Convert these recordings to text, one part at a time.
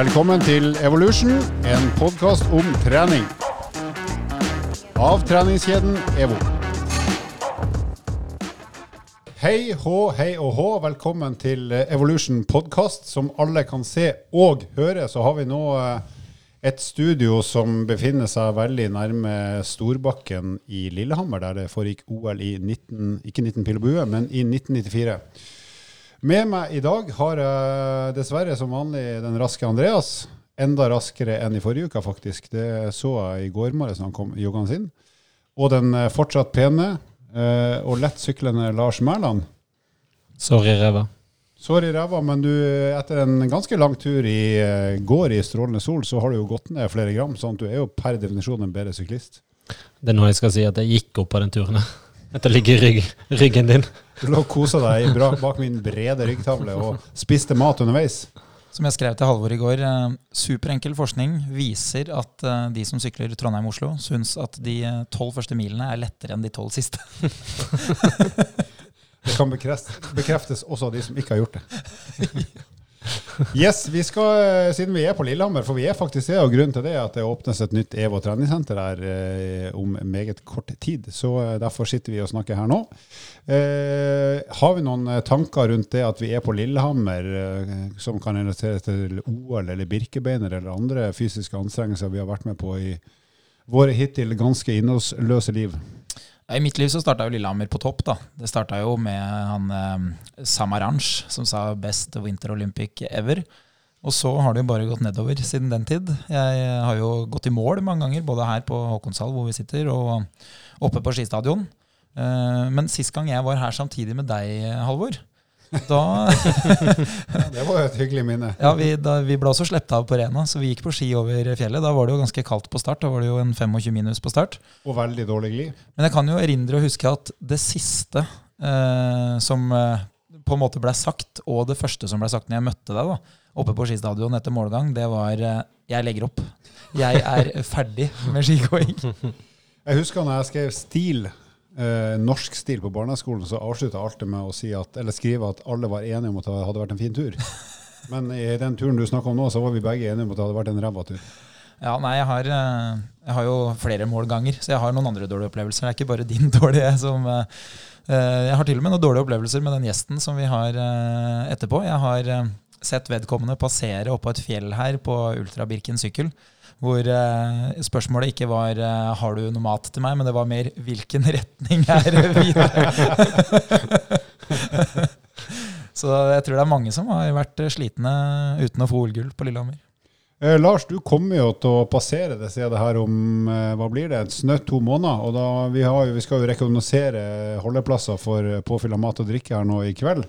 Velkommen til Evolution, en podkast om trening. Av treningskjeden EVO. Hei hå, hei og hå. Velkommen til Evolution podkast. Som alle kan se og høre, så har vi nå eh, et studio som befinner seg veldig nærme Storbakken i Lillehammer, der det foregikk OL i 19, ikke 19 pil og bue, men i 1994. Med meg i dag har jeg dessverre som vanlig den raske Andreas. Enda raskere enn i forrige uke, faktisk. Det så jeg i går morges da han kom joggende inn. Og den eh, fortsatt pene eh, og lett syklende Lars Mæland. Sorry, ræva. Sorry, ræva, men du, etter en ganske lang tur i eh, går i strålende sol, så har du jo gått ned flere gram, sånn at du er jo per definisjon en bedre syklist. Det er nå jeg skal si at jeg gikk opp på den turen. Her. ligger i rygg, ryggen din. Du lå og kosa deg bak min brede ryggtavle og spiste mat underveis. Som jeg skrev til Halvor i går, eh, superenkel forskning viser at eh, de som sykler Trondheim-Oslo, syns at de eh, tolv første milene er lettere enn de tolv siste. Det kan bekreftes, bekreftes også av de som ikke har gjort det. Yes, vi skal, eh, Siden vi er på Lillehammer, for vi er faktisk det, og grunnen til det er at det åpnes et nytt EVO treningssenter her eh, om meget kort tid. Så eh, derfor sitter vi og snakker her nå. Eh, har vi noen eh, tanker rundt det at vi er på Lillehammer, eh, som kan relateres til OL eller Birkebeiner eller andre fysiske anstrengelser vi har vært med på i våre hittil ganske innholdsløse liv? I mitt liv så starta jo Lillehammer på topp. da. Det starta jo med han eh, Samaranch, som sa 'best Winter Olympic ever'. Og så har det jo bare gått nedover siden den tid. Jeg har jo gått i mål mange ganger, både her på Håkonshall hvor vi sitter, og oppe på skistadion. Eh, Men sist gang jeg var her samtidig med deg, Halvor, da Det var jo et hyggelig minne. Ja, vi, da, vi ble også sluppet av på Rena, så vi gikk på ski over fjellet. Da var det jo ganske kaldt på start. Da var det jo en 25 minus på start. Og veldig dårlig glid. Men jeg kan jo erindre og huske at det siste eh, som eh, på en måte ble sagt, og det første som ble sagt når jeg møtte deg da, oppe på skistadion etter målgang, det var eh, 'jeg legger opp'. Jeg er ferdig med skigåing. Jeg husker når jeg skrev stil, eh, norsk stil på barneskolen, så avslutta alt med å si at, eller skrive at alle var enige om at det hadde vært en fin tur. Men i den turen du snakker om nå, så var vi begge enige om at det hadde vært en ræva tur. Ja, nei, jeg har, eh, jeg har jo flere målganger, så jeg har noen andre dårlige opplevelser. Det er ikke bare din dårlige som eh, eh, Jeg har til og med noen dårlige opplevelser med den gjesten som vi har etterpå. Jeg har sett vedkommende passere oppå et fjell her på Ultra Birken sykkel. Hvor eh, spørsmålet ikke var eh, 'har du noe mat til meg', men det var mer 'hvilken retning er det videre'? Så jeg tror det er mange som har vært eh, slitne uten å få OL-gull på Lillehammer. Eh, Lars, du kommer jo til å passere det stedet her om eh, hva blir det, et snaut to måneder. og da, vi, har vi skal jo rekognosere holdeplasser for påfyll av mat og drikke her nå i kveld.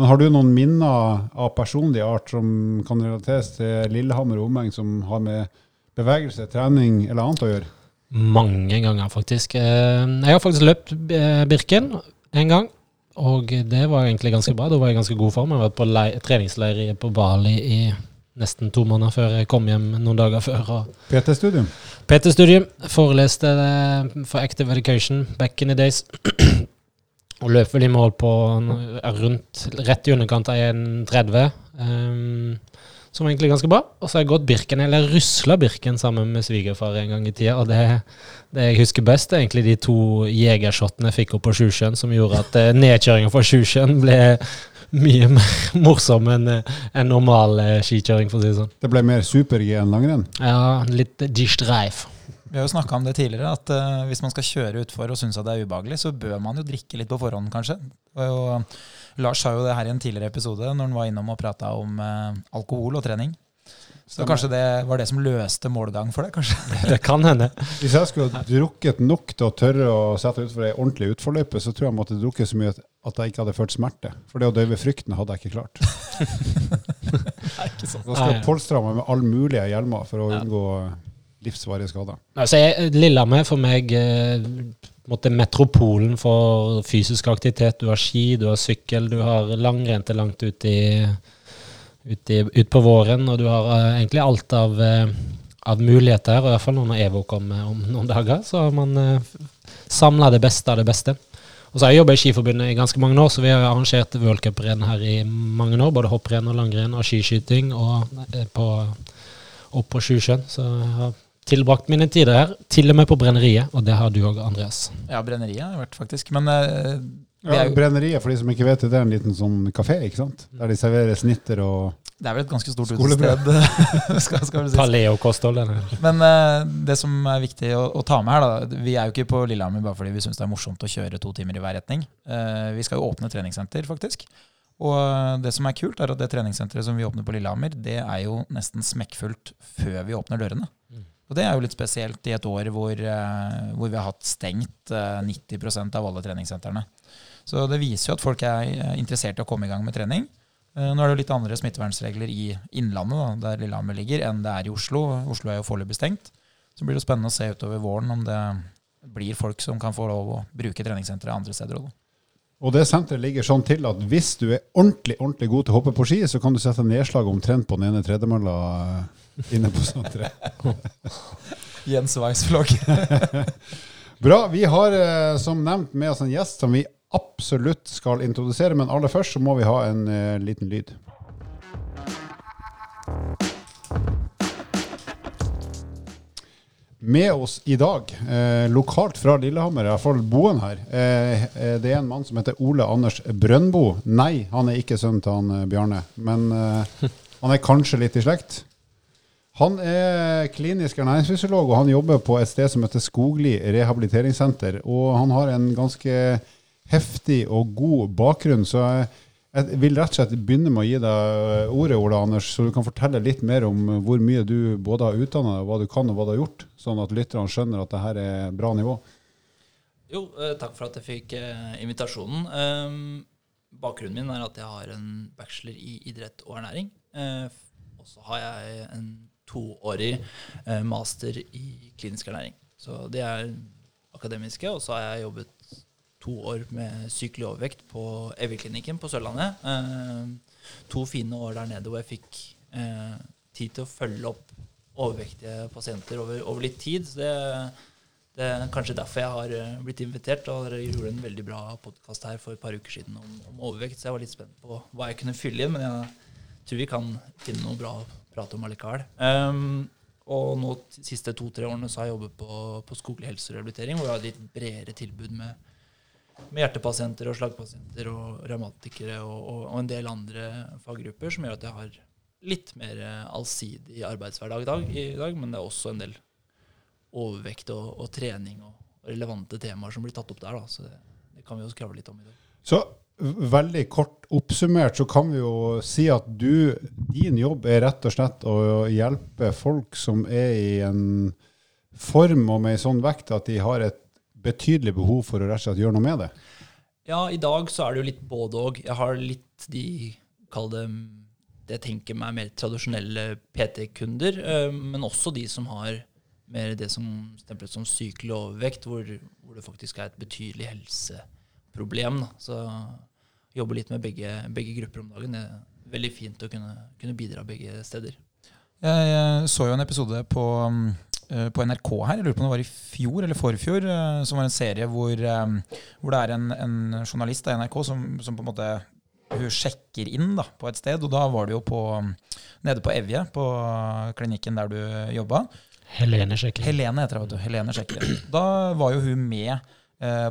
Men har du noen minner av personlig art som kan relateres til Lillehammer og omegn, som har med bevegelse, trening eller annet å gjøre? Mange ganger, faktisk. Eh, Jeg har faktisk løpt eh, Birken en gang, og det var egentlig ganske bra. Da var jeg ganske god form. Jeg har vært på lei- treningsleir på Bali i nesten to måneder før jeg kom hjem noen dager før. PT-studium. PT-studium. Foreleste eh, for Active Education back in the days. Og løp vel i mål på rundt rett i underkant av 1,30. Um, som egentlig ganske bra. Og så har jeg gått Birken, eller rusla Birken sammen med svigerfar en gang i tida. Og det, det jeg husker best, er egentlig de to jegershotene jeg fikk opp på Sjusjøen, som gjorde at eh, nedkjøringa fra Sjusjøen ble mye mer morsom enn eh, en normal eh, skikjøring, for å si det sånn. Det ble mer super-G enn langrenn. Ja, litt gistreif. Vi har jo snakka om det tidligere, at uh, hvis man skal kjøre utfor og synes at det er ubehagelig, så bør man jo drikke litt på forhånd, kanskje. Og, Lars sa jo det her i en tidligere episode, når han var innom og prata om eh, alkohol og trening. Så kanskje det var det som løste målgang for deg, kanskje? Det kan hende. Hvis jeg skulle ha drukket nok til å tørre å sette utfor ei ordentlig utforløype, så tror jeg jeg måtte drukket så mye at jeg ikke hadde følt smerte. For det å døyve frykten hadde jeg ikke klart. Nei, ikke sant. Da skal jeg polstre meg med all mulige hjelmer for å unngå livsvarige skader. Altså, jeg, Lillehammer for meg eh, måte metropolen for fysisk aktivitet. Du har ski, du har sykkel, du har langrenn til langt ut, i, ut, i, ut på våren. Og du har uh, egentlig alt av, uh, av muligheter, og i hvert fall når Evo kommer om noen dager. Så har man uh, samla det beste av det beste. Og så har jeg jobba i Skiforbundet i ganske mange år, så vi har arrangert v-cuprenn her i mange år. Både hopprenn og langrenn og skiskyting og eh, på, opp på Sjusjøen. Så jeg har tilbrakt mine tider her, til og med på Brenneriet, og det har du òg, Andreas. Ja, Brenneriet har jeg vært, faktisk. Men uh, ja, Brenneriet, for de som ikke vet det, det er en liten sånn kafé, ikke sant? Der de serverer snitter og det er vel et ganske stort utested. skal, skal si. Paleo-kosthold. Men uh, det som er viktig å, å, ta med her, da Vi er jo ikke på Lillehammer bare fordi vi syns det er morsomt å kjøre to timer i hver retning. Uh, vi skal jo åpne treningssenter, faktisk. Og det som er kult, er at det treningssenteret som vi åpner på Lillehammer, det er jo nesten smekkfullt før vi åpner dørene. Mm. Og det er jo litt spesielt i et år hvor, hvor vi har hatt stengt 90% av alle treningssentrene. Så det viser jo at folk er interessert i å komme i gang med trening. Eh, nå er det jo litt andre smittevernregler i Innlandet, da, der Lillehammer ligger, enn det er i Oslo. Oslo er jo foreløpig stengt. Så blir det spennende å se utover våren om det blir folk som kan få lov å bruke treningssenteret andre steder òg. Og det senteret ligger sånn til at hvis du er ordentlig ordentlig god til å hoppe på ski, så kan du sette nedslag omtrent på den ene tredemølla eh, inne på senteret. Jens Weiss-vlogg. Bra. Vi har eh, som nevnt med oss en gjest som vi absolutt skal introdusere, men aller først så må vi ha en uh, liten lyd. Med oss i dag, eh, lokalt fra Lillehammer, i hvert fall boende her, eh, eh, det er en mann som heter Ole Anders Brøndbo. Nei, han er ikke sønnen til han eh, Bjarne, men eh, han er kanskje litt i slekt. Han er klinisk ernæringsfysiolog, og han jobber på et sted som heter Skogli rehabiliteringssenter. Og han har en ganske heftig og god bakgrunn. Så jeg, vil rett og slett begynne med å gi deg ordet, Ola Anders, så du kan fortelle litt mer om hvor mye du både har utdanna hva du kan og hva du har gjort, sånn at lytterne skjønner at det her er bra nivå. Jo, eh, takk for at jeg fikk eh, invitasjonen. Um, bakgrunnen min er at jeg har en bachelor i idrett og ernæring. Uh, og så har jeg en toårig uh, master i klinisk ernæring. Så det er akademiske. Og så har jeg jobbet to år med sykelig overvekt på Evjeklinikken på Sørlandet. Eh, to fine år der nede hvor jeg fikk eh, tid til å følge opp overvektige pasienter over, over litt tid. Så det, det, er kanskje derfor jeg har eh, blitt invitert. Og dere gjorde en veldig bra podkast her for et par uker siden om, om, overvekt, så jeg var litt spent på hva jeg kunne fylle inn. Men jeg tror vi kan finne noe bra prate om allikevel. Um, og nå de siste to-tre årene så har jeg jobbet på, på skoglig helse og rehabilitering, hvor jeg har et litt bredere tilbud med med hjertepasienter og slagpasienter og revmatikere og, og, og, en del andre faggrupper, som gjør at jeg har litt mer allsidig arbeidshverdag i dag, i dag men det er også en del overvekt og, og trening og, relevante temaer som blir tatt opp der. Da, så det, det kan vi jo skravle litt om i dag. Så veldig kort oppsummert så kan vi jo si at du, din jobb er rett og slett å hjelpe folk som er i en form og med en sånn vekt at de har et betydelig behov for å rett og slett gjøre noe med det? Ja, i dag så er det jo litt både og. Jeg har litt de, kall det det jeg tenker meg mer tradisjonelle PT-kunder, eh, men også de som har mer det som stemples som sykelig overvekt, hvor, hvor, det faktisk er et betydelig helseproblem. Da. Så jeg jobber litt med begge, begge, grupper om dagen. Det er veldig fint å kunne, kunne bidra begge steder. Jeg så jo en episode på Eh, på NRK her, jeg lurer på om det var i fjor eller forfjor, eh, som var en serie hvor, eh, hvor det er en, en journalist av NRK som, som, på en måte hun sjekker inn da, på et sted. Og da var du jo på, nede på Evje, på klinikken der du jobba. Helene sjekker Helene heter det, vet du. Helene sjekker Da var jo hun med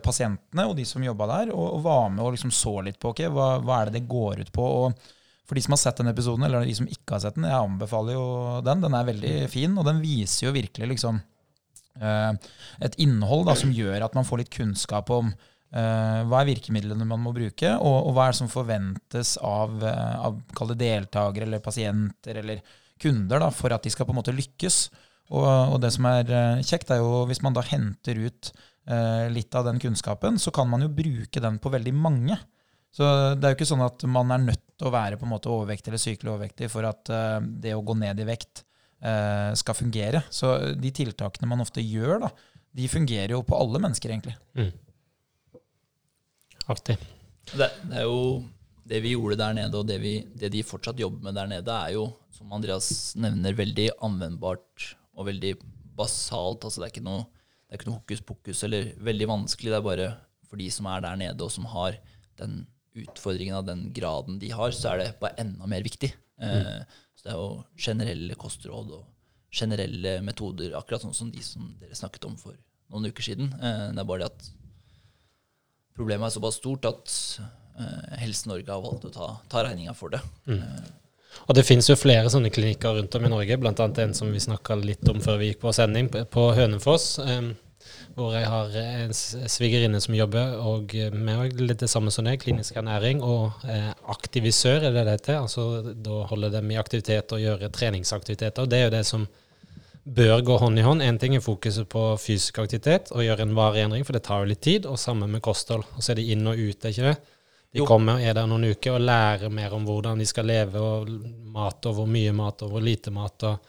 pasientene og de som jobba der, og, og, var med og liksom så litt på okay, hva, hva er det det går ut på. og for de som har sett den episoden, eller de som ikke har sett den, jeg anbefaler jo den. Den er veldig fin, og den viser jo virkelig liksom uh, et innhold da, som gjør at man får litt kunnskap om uh, hva er virkemidlene man må bruke, og, og hva er det som forventes av, av deltakere eller pasienter eller kunder da, for at de skal på en måte lykkes. Og, og det som er kjekt, er jo hvis man da henter ut litt av den kunnskapen, så kan man jo bruke den på veldig mange. Så det er jo ikke sånn at man er nødt til å være på en måte overvektig eller sykelig overvektig for at uh, det å gå ned i vekt uh, skal fungere. Så de tiltakene man ofte gjør, da, de fungerer jo på alle mennesker, egentlig. Mm. Artig. Det, det, er jo det vi gjorde der nede, og det, vi, det, de fortsatt jobber med der nede, er jo, som Andreas nevner, veldig anvendbart og veldig basalt. Altså det er ikke noe, det er ikke noe hokus pokus eller veldig vanskelig. Det er bare for de som er der nede, og som har den utfordringen av den graden de har, så er det bare enda mer viktig. Mm. så det er jo generelle kostråd og generelle metoder, akkurat sånn som de som dere snakket om for noen uker siden. Eh, det er bare det at problemet er såpass stort at eh, Helse Norge har valgt å ta, ta regninga for det. Eh, Og det finnes jo flere sånne klinikker rundt om i Norge, bl.a. en som vi snakka litt om før vi gikk på sending, på Hønefoss. hvor jeg har en svigerinne som jobber, og med litt det samme som deg, klinisk ernæring og eh, aktivisør, er det det heter. Altså da holder dem i aktivitet og gjøre treningsaktiviteter. Det er jo det som bør gå hånd i hånd. Én ting er fokuset på fysisk aktivitet og gjøre en varig endring, for det tar jo litt tid, og sammen med kosthold. Og så er det inn og ut, er ikke det? De Jo. kommer, er der noen uker og lærer mer om hvordan de skal leve, og mat, og hvor mye mat, og hvor lite mat, og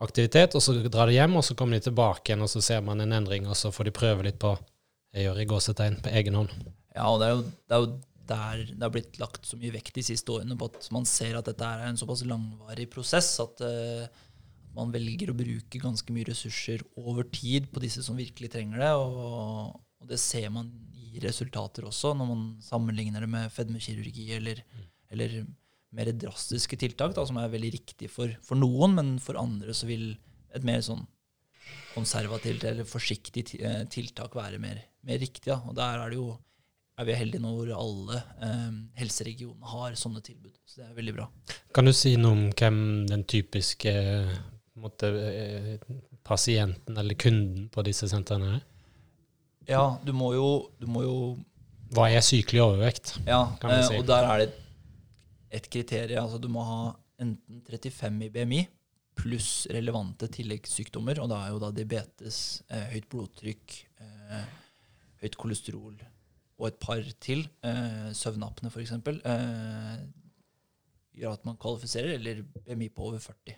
aktivitet. Og så drar de hjem, og så kommer de tilbake igjen, og så ser man en endring, og så får de prøve litt på jeg gjør i gåsetegn på egen hånd. Ja, og det er jo, det er jo der det har blitt lagt så mye vekt de siste årene på at man ser at dette er en såpass langvarig prosess at uh, man velger å bruke ganske mye ressurser over tid på disse som virkelig trenger det. Og, og det ser man resultater også, når man sammenligner det med fedmekirurgi eller, eller mer drastiske tiltak, da, som er veldig riktig for, for noen, men for andre så vil et mer sånn konservativt eller forsiktig eh, tiltak være mer, mer riktig. Da. Og der er det jo er vi heldige nå hvor alle eh, helseregionene har sånne tilbud. Så det er veldig bra. Kan du si noe om hvem den typiske eh, måte, eh, pasienten eller kunden på disse sentrene er? Ja, du må jo, du må jo Hva er sykelig overvekt? Ja, Kan vi eh, si. og der er det et kriterium. Altså du må ha enten 35 i BMI pluss relevante tilleggssykdommer. Og da er jo da diabetes, eh, høyt blodtrykk, eh, høyt kolesterol og et par til, eh, søvnapne f.eks., eh, gjør at man kvalifiserer, eller BMI på over 40.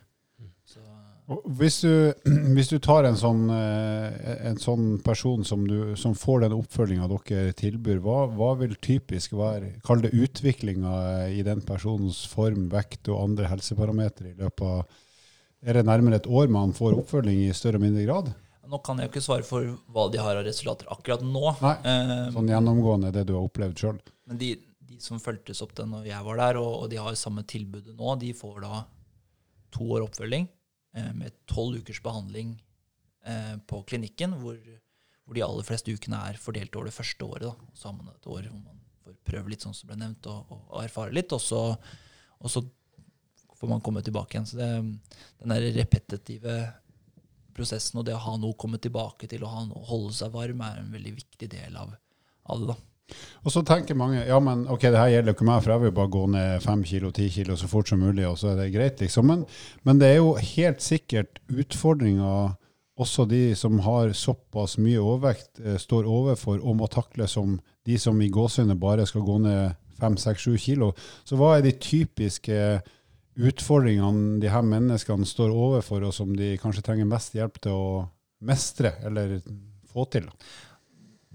Så, Og Hvis du, hvis du tar en sånn, eh, en sånn person som, du, som får den oppfølginga dere tilbyr, hva, hva vil typisk være Kall det utviklinga i den personens form, vekt og andre helseparametere i løpet av Er det nærmere et år man får oppfølging i større og mindre grad? nå kan jeg jo ikke svare for hva de har av resultater akkurat nå. Nei, Eh, Sånn gjennomgående det du har opplevd sjøl? Men de, de som fulgtes opp da når jeg var der, og, og de har samme tilbudet nå, de får da to år oppfølging med tolv ukers behandling eh, på klinikken, hvor, hvor de aller fleste ukene er fordelt over det første året. Da. Så har man et år hvor man får prøve litt, sånn som ble nevnt, og, og erfare litt. Og så, og så får man komme tilbake igjen. Så det, den der repetitive prosessen og det å ha noe å komme tilbake til og ha noe holde seg varm, er en veldig viktig del av, av det. da. Og så tenker mange ja, men ok, det her gjelder jo ikke meg, for jeg vil bare gå ned fem kilo, ti kilo så fort som mulig, og så er det greit, liksom. Men, men det er jo helt sikkert utfordringer også de som har såpass mye overvekt, eh, står overfor og må takle som de som i gåsehudet bare skal gå ned fem, seks, sju kilo. Så hva er de typiske utfordringene de her menneskene står overfor, og som de kanskje trenger mest hjelp til å mestre eller få til?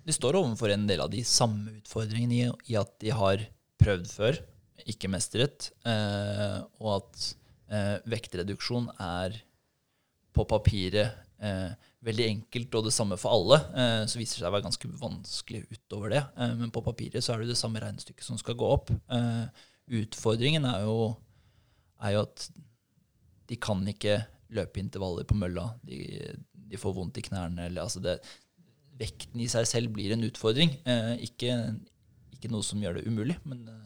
De står overfor en del av de samme utfordringene i, i at de har prøvd før, ikke mestret, eh, og at eh, vektreduksjon er på papiret eh, veldig enkelt og det samme for alle. Eh, så viser det seg å være ganske vanskelig utover det. Eh, men på papiret så er det det samme regnestykket som skal gå opp. Eh, utfordringen er jo, er jo at de kan ikke løpe intervaller på mølla. De, de får vondt i knærne. Eller, altså det, vekten i seg selv blir en utfordring. Eh, ikke, ikke noe som gjør det umulig, men eh,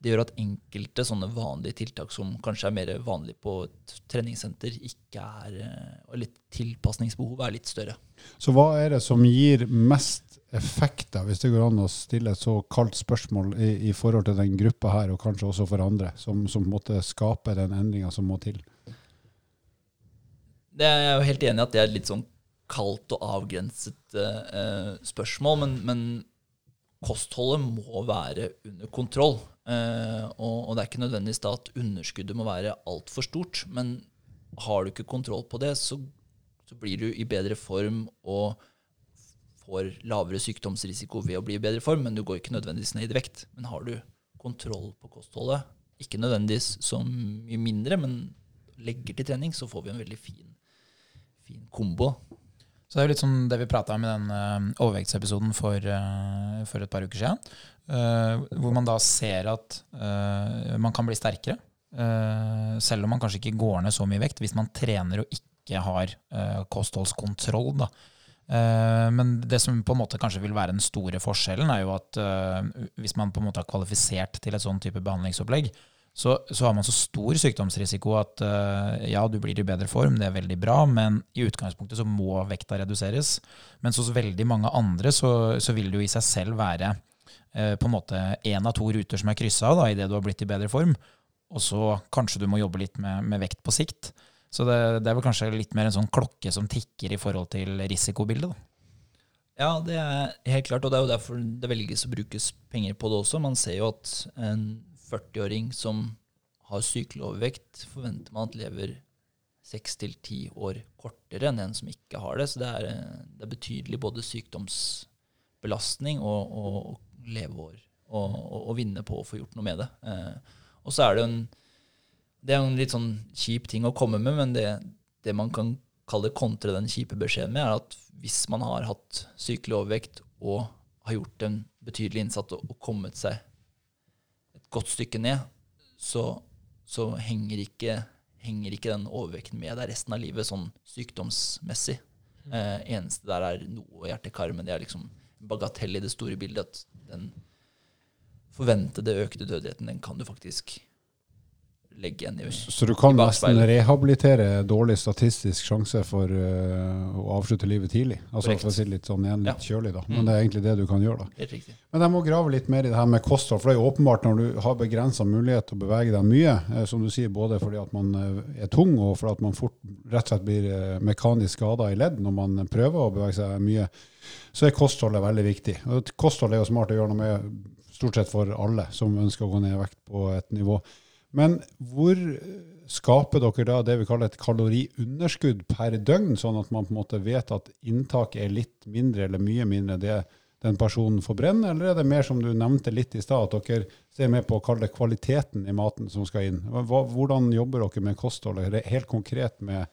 det gjør at enkelte sånne vanlige tiltak som kanskje er mer vanlig på et treningssenter, ikke er eh, Og litt tilpasningsbehovet er litt større. Så hva er det som gir mest effekt, da, hvis det går an å stille et så kaldt spørsmål i, i forhold til den gruppa her, og kanskje også for andre, som, som måtte skape den endringa som må til? Det er jeg jo helt enig i at det er et litt sånn kaldt og avgrenset eh, spørsmål, men, men kostholdet må være under kontroll. Eh, og, og det er ikke nødvendigvis da at underskuddet må være altfor stort, men har du ikke kontroll på det, så, så blir du i bedre form og får lavere sykdomsrisiko ved å bli i bedre form, men du går ikke nødvendigvis ned i vekt. Men har du kontroll på kostholdet, ikke nødvendigvis så mye mindre, men legger til trening, så får vi en veldig fin, fin kombo. Så det er jo litt sånn det vi prata om i den uh, overvektsepisoden for, uh, for, et par uker siden. Uh, hvor man da ser at man kan bli sterkere. selv om man kanskje ikke går ned så mye vekt, hvis man trener og ikke har kostholdskontroll. da. Men det som på en måte kanskje vil være den store forskjellen, er jo at hvis man på en måte har kvalifisert til et sånn type behandlingsopplegg, så, så, har man så stor sykdomsrisiko at uh, ja, du blir i bedre form, det er veldig bra, men i utgangspunktet så må vekta reduseres. Mens hos veldig mange andre så, så vil det jo i seg selv være uh, på en måte én av to ruter som er kryssa idet du har blitt i bedre form. Og så kanskje du må jobbe litt med, med vekt på sikt. Så det, det, er vel kanskje litt mer en sånn klokke som tikker i forhold til risikobildet. da. Ja, det er helt klart, og det er jo derfor det velges å brukes penger på det også. Man ser jo at en 40-åring som har sykelig overvekt, forventer man at lever seks til ti år kortere enn en som ikke har det. Så det er, det er betydelig både sykdomsbelastning og, og, og leveår å vinne på å få gjort noe med det. Eh, og så er det en det er en litt sånn kjip ting å komme med, men det, det man kan kalle kontre den kjipe beskjeden med, er at hvis man har hatt sykelig overvekt og har gjort en betydelig innsats og kommet seg godt stykke ned, så, så henger, ikke, henger, ikke, den overvekten med deg resten av livet sånn sykdomsmessig. Mm. Eh, eneste der er noe hjerte-kar, men det er liksom bagatell i det store bildet. At den forventede økte dødeligheten, den kan du faktisk legge igjen i Så du kan nesten rehabilitere dårlig statistisk sjanse for uh, å avslutte livet tidlig? Altså For å si litt sånn igjen, litt ja. kjølig, da. Men mm. det er egentlig det du kan gjøre, da. Men jeg må grave litt mer i det her med kosthold. For det er jo åpenbart når du har begrensa mulighet til å bevege deg mye, eh, som du sier, både fordi at man eh, er tung, og fordi at man fort rett og slett blir eh, mekanisk skada i ledd når man prøver å bevege seg mye, så er kostholdet veldig viktig. Og kosthold er jo smart å gjøre noe med stort sett for alle som ønsker å gå ned i vekt på et nivå. Men hvor skaper dere da det vi kaller et kaloriunderskudd per døgn, sånn at man på en måte vet at inntaket er litt mindre eller mye mindre det den personen forbrenner, eller er det mer som du nevnte litt i stad, at dere ser med på å kalle det kvaliteten i maten som skal inn? Hvordan jobber dere med kostholdet helt konkret med,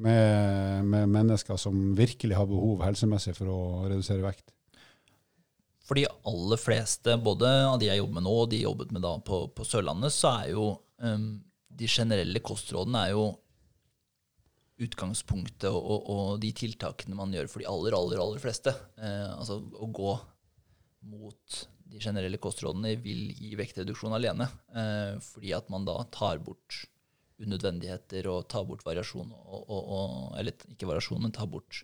med, med mennesker som virkelig har behov helsemessig for å redusere vekt? For de aller fleste, både av de jeg jobber med nå, og de jeg jobbet med da på, på Sørlandet, så er jo um, de generelle kostrådene er jo utgangspunktet og, og, og, de tiltakene man gjør for de aller, aller, aller fleste. Eh, altså å gå mot de generelle kostrådene vil gi vektreduksjon alene. Eh, fordi at man da tar bort unødvendigheter og tar bort variasjon og, og, Eller ikke variasjon, men tar bort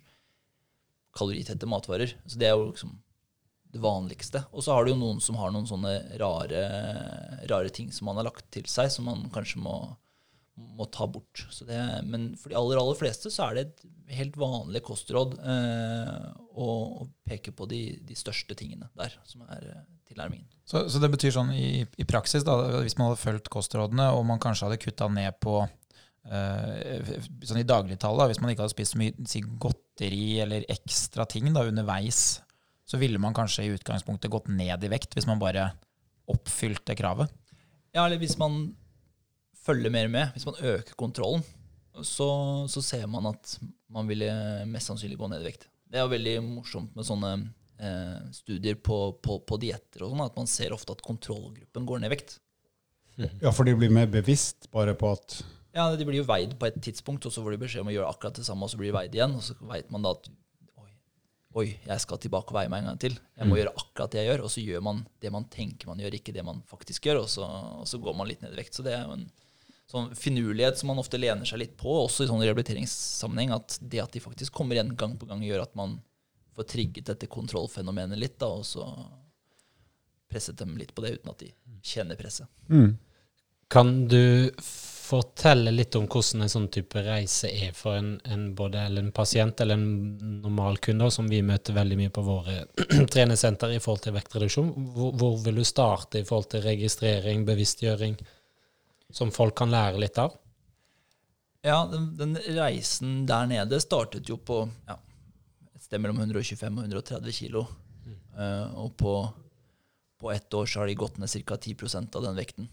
kaloritette matvarer. Så det er jo liksom det vanligste. Og så har du jo noen som har noen sånne rare, rare, ting som man har lagt til seg, som man kanskje må, må ta bort. Det, men for de aller, aller fleste så er det et helt vanlig kostråd eh, å, å, peke på de, de, største tingene der, som er eh, tilnærmingen. Så, så, det betyr sånn i, i, praksis, da, hvis man hadde fulgt kostrådene, og man kanskje hadde kutta ned på eh, sånn i dagligtallet, hvis man ikke hadde spist så mye si, godteri eller ekstra ting da, underveis så ville man kanskje i utgangspunktet gått ned i vekt hvis man bare oppfylte kravet? Ja, eller hvis man følger mer med, hvis man øker kontrollen, så, så ser man at man ville mest sannsynlig gå ned i vekt. Det er jo veldig morsomt med sånne eh, studier på, på, på dietter og sånn, at man ser ofte at kontrollgruppen går ned i vekt. Ja, for de blir mer bevisst bare på at Ja, de blir jo veid på et tidspunkt, og så får de beskjed om å gjøre akkurat det samme, og så blir de veid igjen. Og så veit man da at Oi, jeg skal tilbake og veie meg en gang til. Jeg må mm. gjøre akkurat det jeg gjør. Og så gjør man det man tenker man gjør, ikke det man faktisk gjør. Og så, og så går man litt ned i vekt. Så det er jo en sånn finurlighet som man ofte lener seg litt på, også i sånn rehabiliteringssammenheng. At det at de faktisk kommer igjen gang på gang, gjør at man får trigget dette kontrollfenomenet litt. Da, og så presset dem litt på det uten at de kjenner presset. Mm. Kan du fortelle litt om hvordan en sånn type reise er for en, en både en pasient eller en normal kunde, som vi møter veldig mye på våre treningssenter i forhold til vektreduksjon. Hvor, hvor, vil du starte i forhold til registrering, bevisstgjøring, som folk kan lære litt av? Ja, den, den reisen der nede startet jo på ja, et sted mellom 125 og 130 kilo. Mm. Uh, og på, på ett år så har de gått ned ca. 10% av den vekten.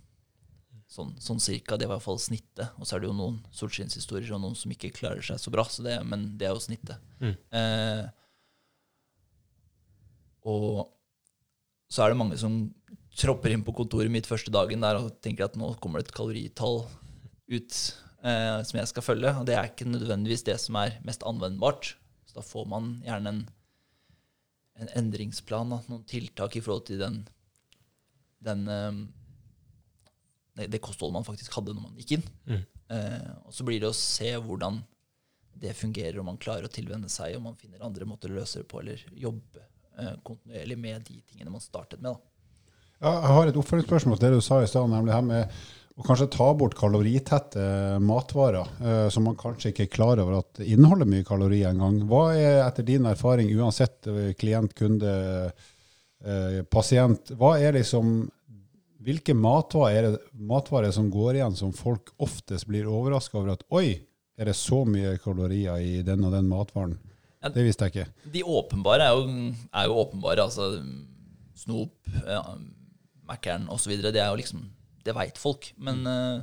Sånn, sånn cirka. Det var i hvert fall snittet. Og så er det jo noen solskinnshistorier og noen som ikke klarer seg så bra, så det, men det er jo snittet. Mm. Eh, og så er det mange som tropper inn på kontoret mitt første dagen der og tenker at nå kommer det et kaloritall ut eh, som jeg skal følge. Og det er ikke nødvendigvis det som er mest anvendbart. Så da får man gjerne en, en endringsplan, da, noen tiltak i forhold til den, den eh, det, det kostholdet man faktisk hadde når man gikk inn. Mm. Eh, og så blir det å se hvordan det fungerer, om man klarer å tilvenne seg, om man finner andre måter å løse det på, eller jobbe eh, kontinuerlig med de tingene man startet med. da. Ja, jeg har et oppfølgingsspørsmål til det du sa i stad, nemlig her med å kanskje ta bort kaloritette matvarer eh, som man kanskje ikke er klar over at inneholder mye kalorier engang. Hva er etter din erfaring, uansett eh, klient, kunde, eh, pasient, hva er liksom hvilke matvarer er, matvarer som går igjen som folk oftest blir overraska over at oi, er det så mye kalorier i den og den matvaren? Ja. Det visste jeg ikke. De åpenbare er jo, er jo åpenbare. Altså snop, ja, Mækkern osv. Det er jo liksom Det veit folk. Men mm.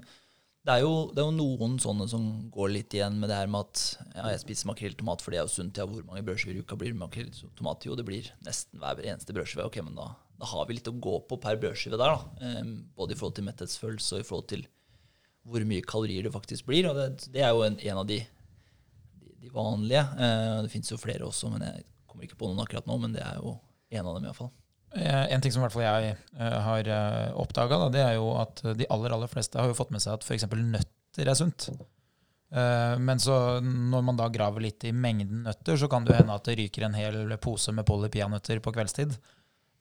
det, er jo, det er jo noen sånne som går litt igjen med det her med at ja, jeg spiser makrell tomat, fordi det er jo sunt. Ja, hvor mange brødskiver i uka blir det makrell tomat? Jo, det blir nesten hver eneste brødskive. Ok, men da, da har vi litt å gå på per brødskive der, da. Eh, både i forhold til metthetsfølelse og i forhold til hvor mye kalorier det faktisk blir. Og det, det er jo en, en av de, de, de vanlige. Eh, det fins jo flere også, men jeg kommer ikke på noen akkurat nå. Men det er jo en av dem, iallfall. Eh, En ting som i hvert fall jeg uh, har uh, oppdaga, det er jo at de aller aller fleste har jo fått med seg at f.eks. nøtter er sunt. Eh, men så når man da graver litt i mengden nøtter, så kan det hende at det ryker en hel pose med Polly peanøtter på kveldstid.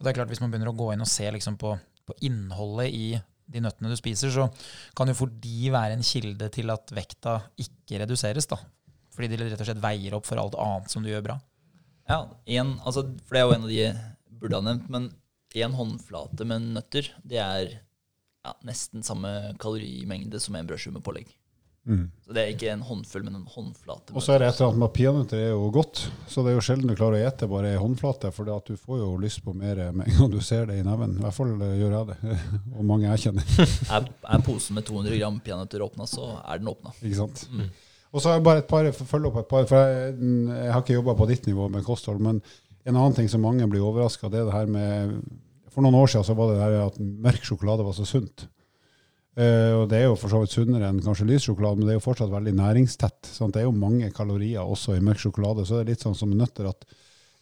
Og det er klart Hvis man begynner å gå inn og se liksom på, på innholdet i de nøttene du spiser, så kan jo for de være en kilde til at vekta ikke reduseres. da. Fordi de rett og slett veier opp for alt annet som du gjør bra. Ja, en, altså, for det er jo en av de jeg burde ha nevnt, men én håndflate med nøtter, det er ja, nesten samme kalorimengde som en brødskive med pålegg. Mm. Så det er ikke en håndfull, men en håndflate. Og så er det et eller annet med peanøtter er jo godt, så det er jo sjelden du klarer å ete bare ei håndflate, for det at du får jo lyst på mer med en gang du ser det i neven. I hvert fall eh, gjør jeg det, og mange jeg kjenner. Er, er posen med 200 gram peanøtter åpna, så er den åpna. Ikke sant? Mm. Og så har jeg bare et par, følge opp et par, for jeg, jeg har ikke jobba på ditt nivå med kosthold, men en annen ting som mange blir overraska, det er det her med For noen år siden så var det det her at mørk sjokolade var så sunt. Eh, og det er jo for så vidt sunnere enn kanskje lys sjokolade, men det er jo fortsatt veldig næringstett. Sant? Det er jo mange kalorier også i mørk sjokolade, så det er litt sånn som nøtter at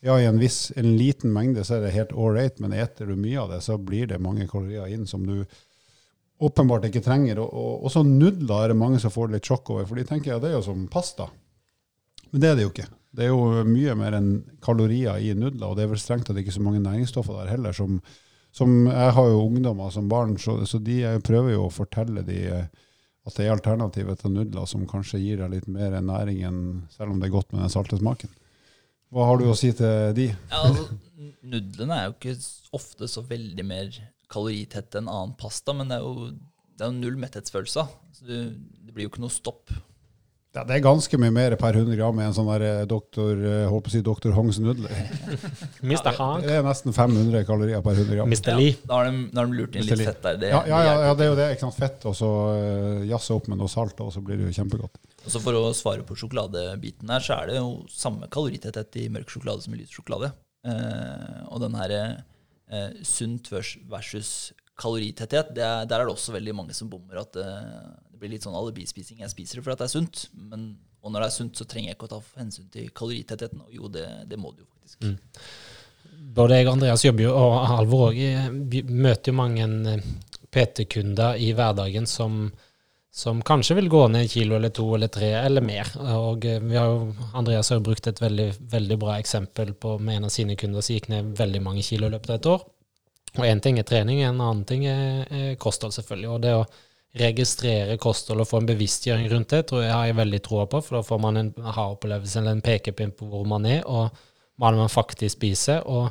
ja, i en viss, en liten mengde så er det helt ålreit, men eter du mye av det, så blir det mange kalorier inn som du åpenbart ikke trenger. Og, og også nudler er det mange som får litt sjokk over, for de tenker ja, det er jo som pasta. Men det er det jo ikke. Det er jo mye mer enn kalorier i nudler, og det er vel strengt tatt ikke så mange næringsstoffer der heller. Som, som Jeg har jo ungdommer som barn, så, så de jeg prøver jo å fortelle de eh, at det er alternativet til nudler som kanskje gir deg litt mer næring enn selv om det er godt med den salte smaken. Hva har du å si til de? Ja, altså, nudlene er jo ikke ofte så veldig mer kaloritette enn annen pasta, men det er jo, det er jo null metthetsfølelse. Så du, det blir jo ikke noe stopp. Ja, det er ganske mye mer per 100 gram enn en sånn der eh, doktor, eh, holdt på å si doktor Hongs nudler. Mr. Hank. Det er nesten 500 kalorier per 100 gram. Mr. Lee. Da har de, da har de lurt inn Mr. litt fett der. Det, Ja, ja, ja, ja, det er jo det. ikke sant? Fett, og så uh, jazze opp med noe salt, og så blir det jo kjempegodt. Og så For å svare på sjokoladebiten her, så er det jo samme kaloritetthet i mørk sjokolade som i lys sjokolade. Eh, og den her eh, sunt vers- versus kaloritetthet, det er, der er det også veldig mange som bommer. At eh, blir litt sånn alibispising. Jeg spiser det fordi det er sunt, men, og når det er sunt, så trenger jeg ikke å ta hensyn til kaloritettheten. Og jo, det, det må du jo faktisk. Både jeg og Andreas jobber jo, og Halvor òg, vi møter jo mange eh, PT-kunder i hverdagen som, som kanskje vil gå ned en kilo eller to eller tre eller mer. Og eh, vi har jo, Andreas har jo brukt et veldig, veldig bra eksempel på med en av sine kunder som gikk ned veldig mange kilo i løpet av et år. Og én ting er trening, en annen ting er, er kosthold, selvfølgelig. Og det å registrere kosthold og få en bevisstgjøring rundt det, tror jeg har jeg veldig troa på, for da får man en aha-opplevelse eller en pekepinn på hvor man er, og hva man faktisk spiser. Og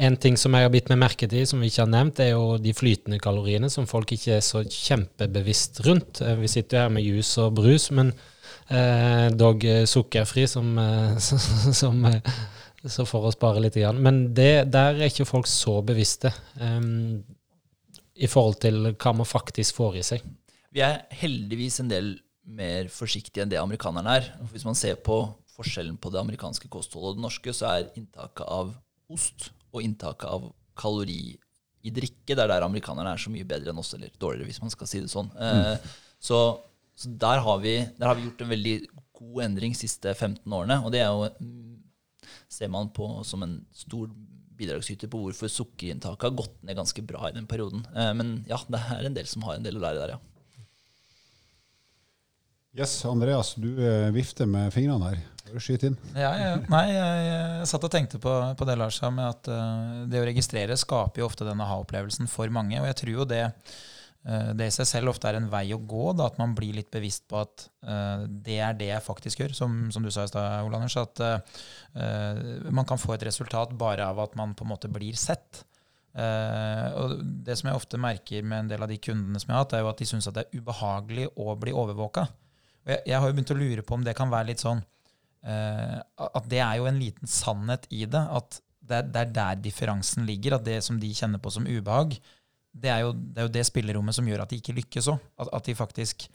en ting som jeg har bitt meg merke til, som vi ikke har nevnt, er jo de flytende kaloriene, som folk ikke er så kjempebevisst rundt. Eh, Vi sitter jo her med jus og brus, men eh, dog eh, sukkerfri, som, eh, som så for å spare litt. Grann. Men det, der er ikke folk så bevisste. Um, i forhold til hva man faktisk får i seg. Vi er heldigvis en del mer forsiktige enn det amerikanerne er. Hvis man ser på forskjellen på det amerikanske kostholdet og det norske, så er inntaket av ost og inntaket av kalori i drikke, det er der amerikanerne er så mye bedre enn oss, eller dårligere, hvis man skal si det sånn. Mm. så, så der, har vi, der har vi gjort en veldig god endring de siste 15 årene, og det er jo mm, ser man på som en stor bidragsyter på hvorfor sukkerinntaket har gått ned ganske bra i den perioden. Eh, men ja, det er en del som har en del å lære der, ja. Yes, Andreas, du eh, vifter med fingrene her. Skyt inn. Ja, ja. Nei, jeg, jeg satt og tenkte på, på det Lars sa, med at uh, det å registrere skaper jo ofte denne aha-opplevelsen for mange. Og jeg tror jo det, uh, det i seg selv ofte er en vei å gå, da, at man blir litt bevisst på at uh, det er det jeg faktisk gjør, som, som du sa i stad, Ole Anders. At man kan få et resultat bare av at man på en måte blir sett. og Det som jeg ofte merker med en del av de kundene som jeg har hatt, er jo at de syns det er ubehagelig å bli overvåka. Jeg, jeg, har jo begynt å lure på om det kan være litt sånn uh, At det er jo en liten sannhet i det. At det det er, der differansen ligger. At det som de kjenner på som ubehag, det er jo det, er jo det spillerommet som gjør at de ikke lykkes òg. At, at, de faktisk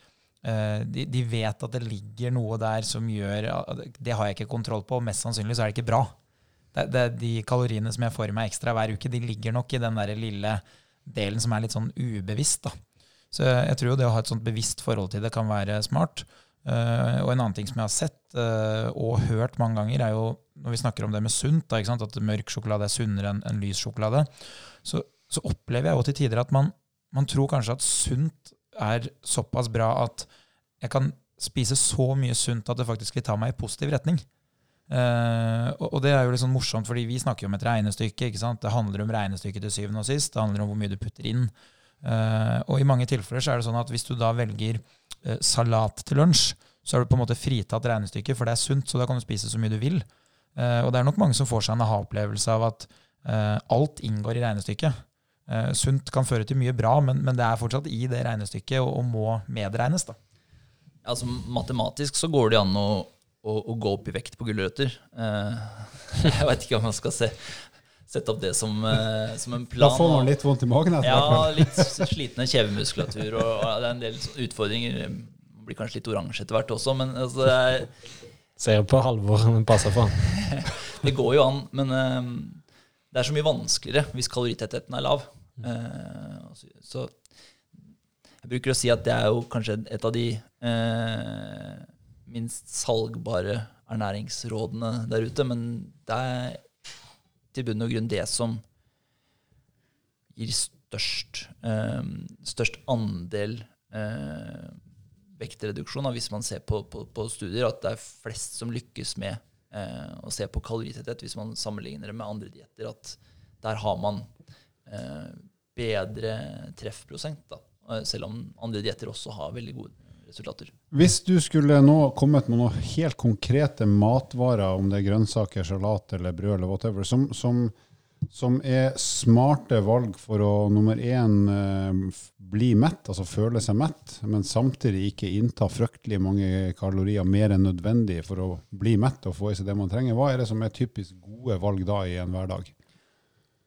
uh, de, de, vet at det ligger noe der som gjør Det har jeg ikke kontroll på, og mest sannsynlig så er det ikke bra. Det, det, de kaloriene som jeg får i meg ekstra hver uke, de ligger nok i den der lille delen som er litt sånn ubevisst. da. Så jeg tror jo det å ha et sånt bevisst forhold til det kan være smart. Uh, og en annen ting som jeg har sett uh, og hørt mange ganger, er jo når vi snakker om det med sunt, da, at mørk sjokolade er sunnere enn en lys sjokolade, så, så, opplever jeg jo til tider at man, man, tror kanskje at sunt er såpass bra at jeg kan spise så mye sunt at det faktisk vil ta meg i positiv retning. Uh, og, og, det er jo litt sånn morsomt, fordi vi snakker jo om et regnestykke. ikke sant? Det handler om regnestykket til syvende og sist. Det handler om hvor mye du putter inn. Uh, og i mange tilfeller så er det sånn at hvis du da velger uh, salat til lunsj, så er du på en måte fritatt regnestykket, for det er sunt, så da kan du spise så mye du vil. Og det er nok mange som får seg en aha-opplevelse av at alt inngår i regnestykket. Sunt kan føre til mye bra, men, men, det er fortsatt i det regnestykket og, og må medregnes. da. Altså, matematisk så går det an å, å, å gå opp i vekt på gulrøtter. jeg veit ikke om man skal se sette opp det som, uh, som, en plan. Da får man litt vondt i magen etter Ja, litt slitne kjevemuskulatur. Og, og, det er en del utfordringer. Man blir kanskje litt oransje etter hvert også, men altså, det er Ser på Halvor, den passer for han. det går jo an, men uh, det er så mye vanskeligere hvis kaloritettheten er lav. Uh, så jeg bruker å si at det er jo kanskje et av de minst salgbare ernæringsrådene der ute, men det er til bunn og grunn det som gir størst, eh, størst andel eh, vektreduksjon, hvis man ser på, på, på, studier, at det er flest som lykkes med eh, og se på kaloritetthet, hvis man sammenligner det med andre dietter, at der har man eh, bedre treffprosent, da, eh, selv om andre dietter også har veldig gode resultater. Hvis du skulle nå kommet med noen helt konkrete matvarer, om det er grønnsaker, salat eller brød eller whatever, som, som, som er smarte valg for å nummer én eh, bli mett, altså føle seg mett, men samtidig ikke innta fryktelig mange kalorier mer enn nødvendig for å bli mett og få i seg det man trenger, hva er det som er typisk gode valg da i en hverdag?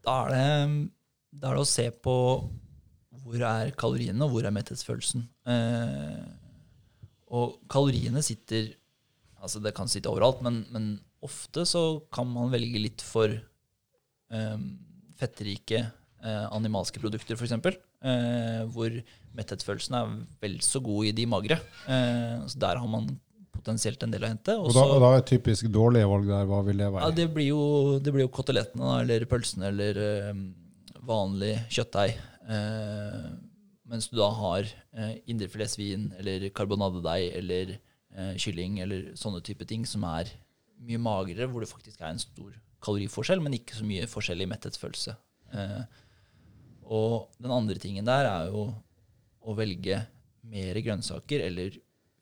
Da er det, da er det å se på hvor er kaloriene, og hvor er metthetsfølelsen. Eh, og kaloriene sitter Altså, det kan sitte overalt, men, men ofte så kan man velge litt for fettrike uh, animalske produkter, f.eks. Eh, hvor metthetsfølelsen er vel så god i de magre. Uh, så der har man potensielt en del å hente. Og da, og da er typisk dårlige valg der, hva vil det være? Ja, det blir jo, det blir jo kotelettene, eller pølsene, eller eh, vanlig kjøttdeig. Eh, mens du da har eh, indrefilet svin eller karbonadedeig eller eh, kylling eller sånne type ting som er mye magrere, hvor det faktisk er en stor kaloriforskjell, men ikke så mye forskjell i metthetsfølelse. Eh, og den andre tingen der er jo å velge mer grønnsaker eller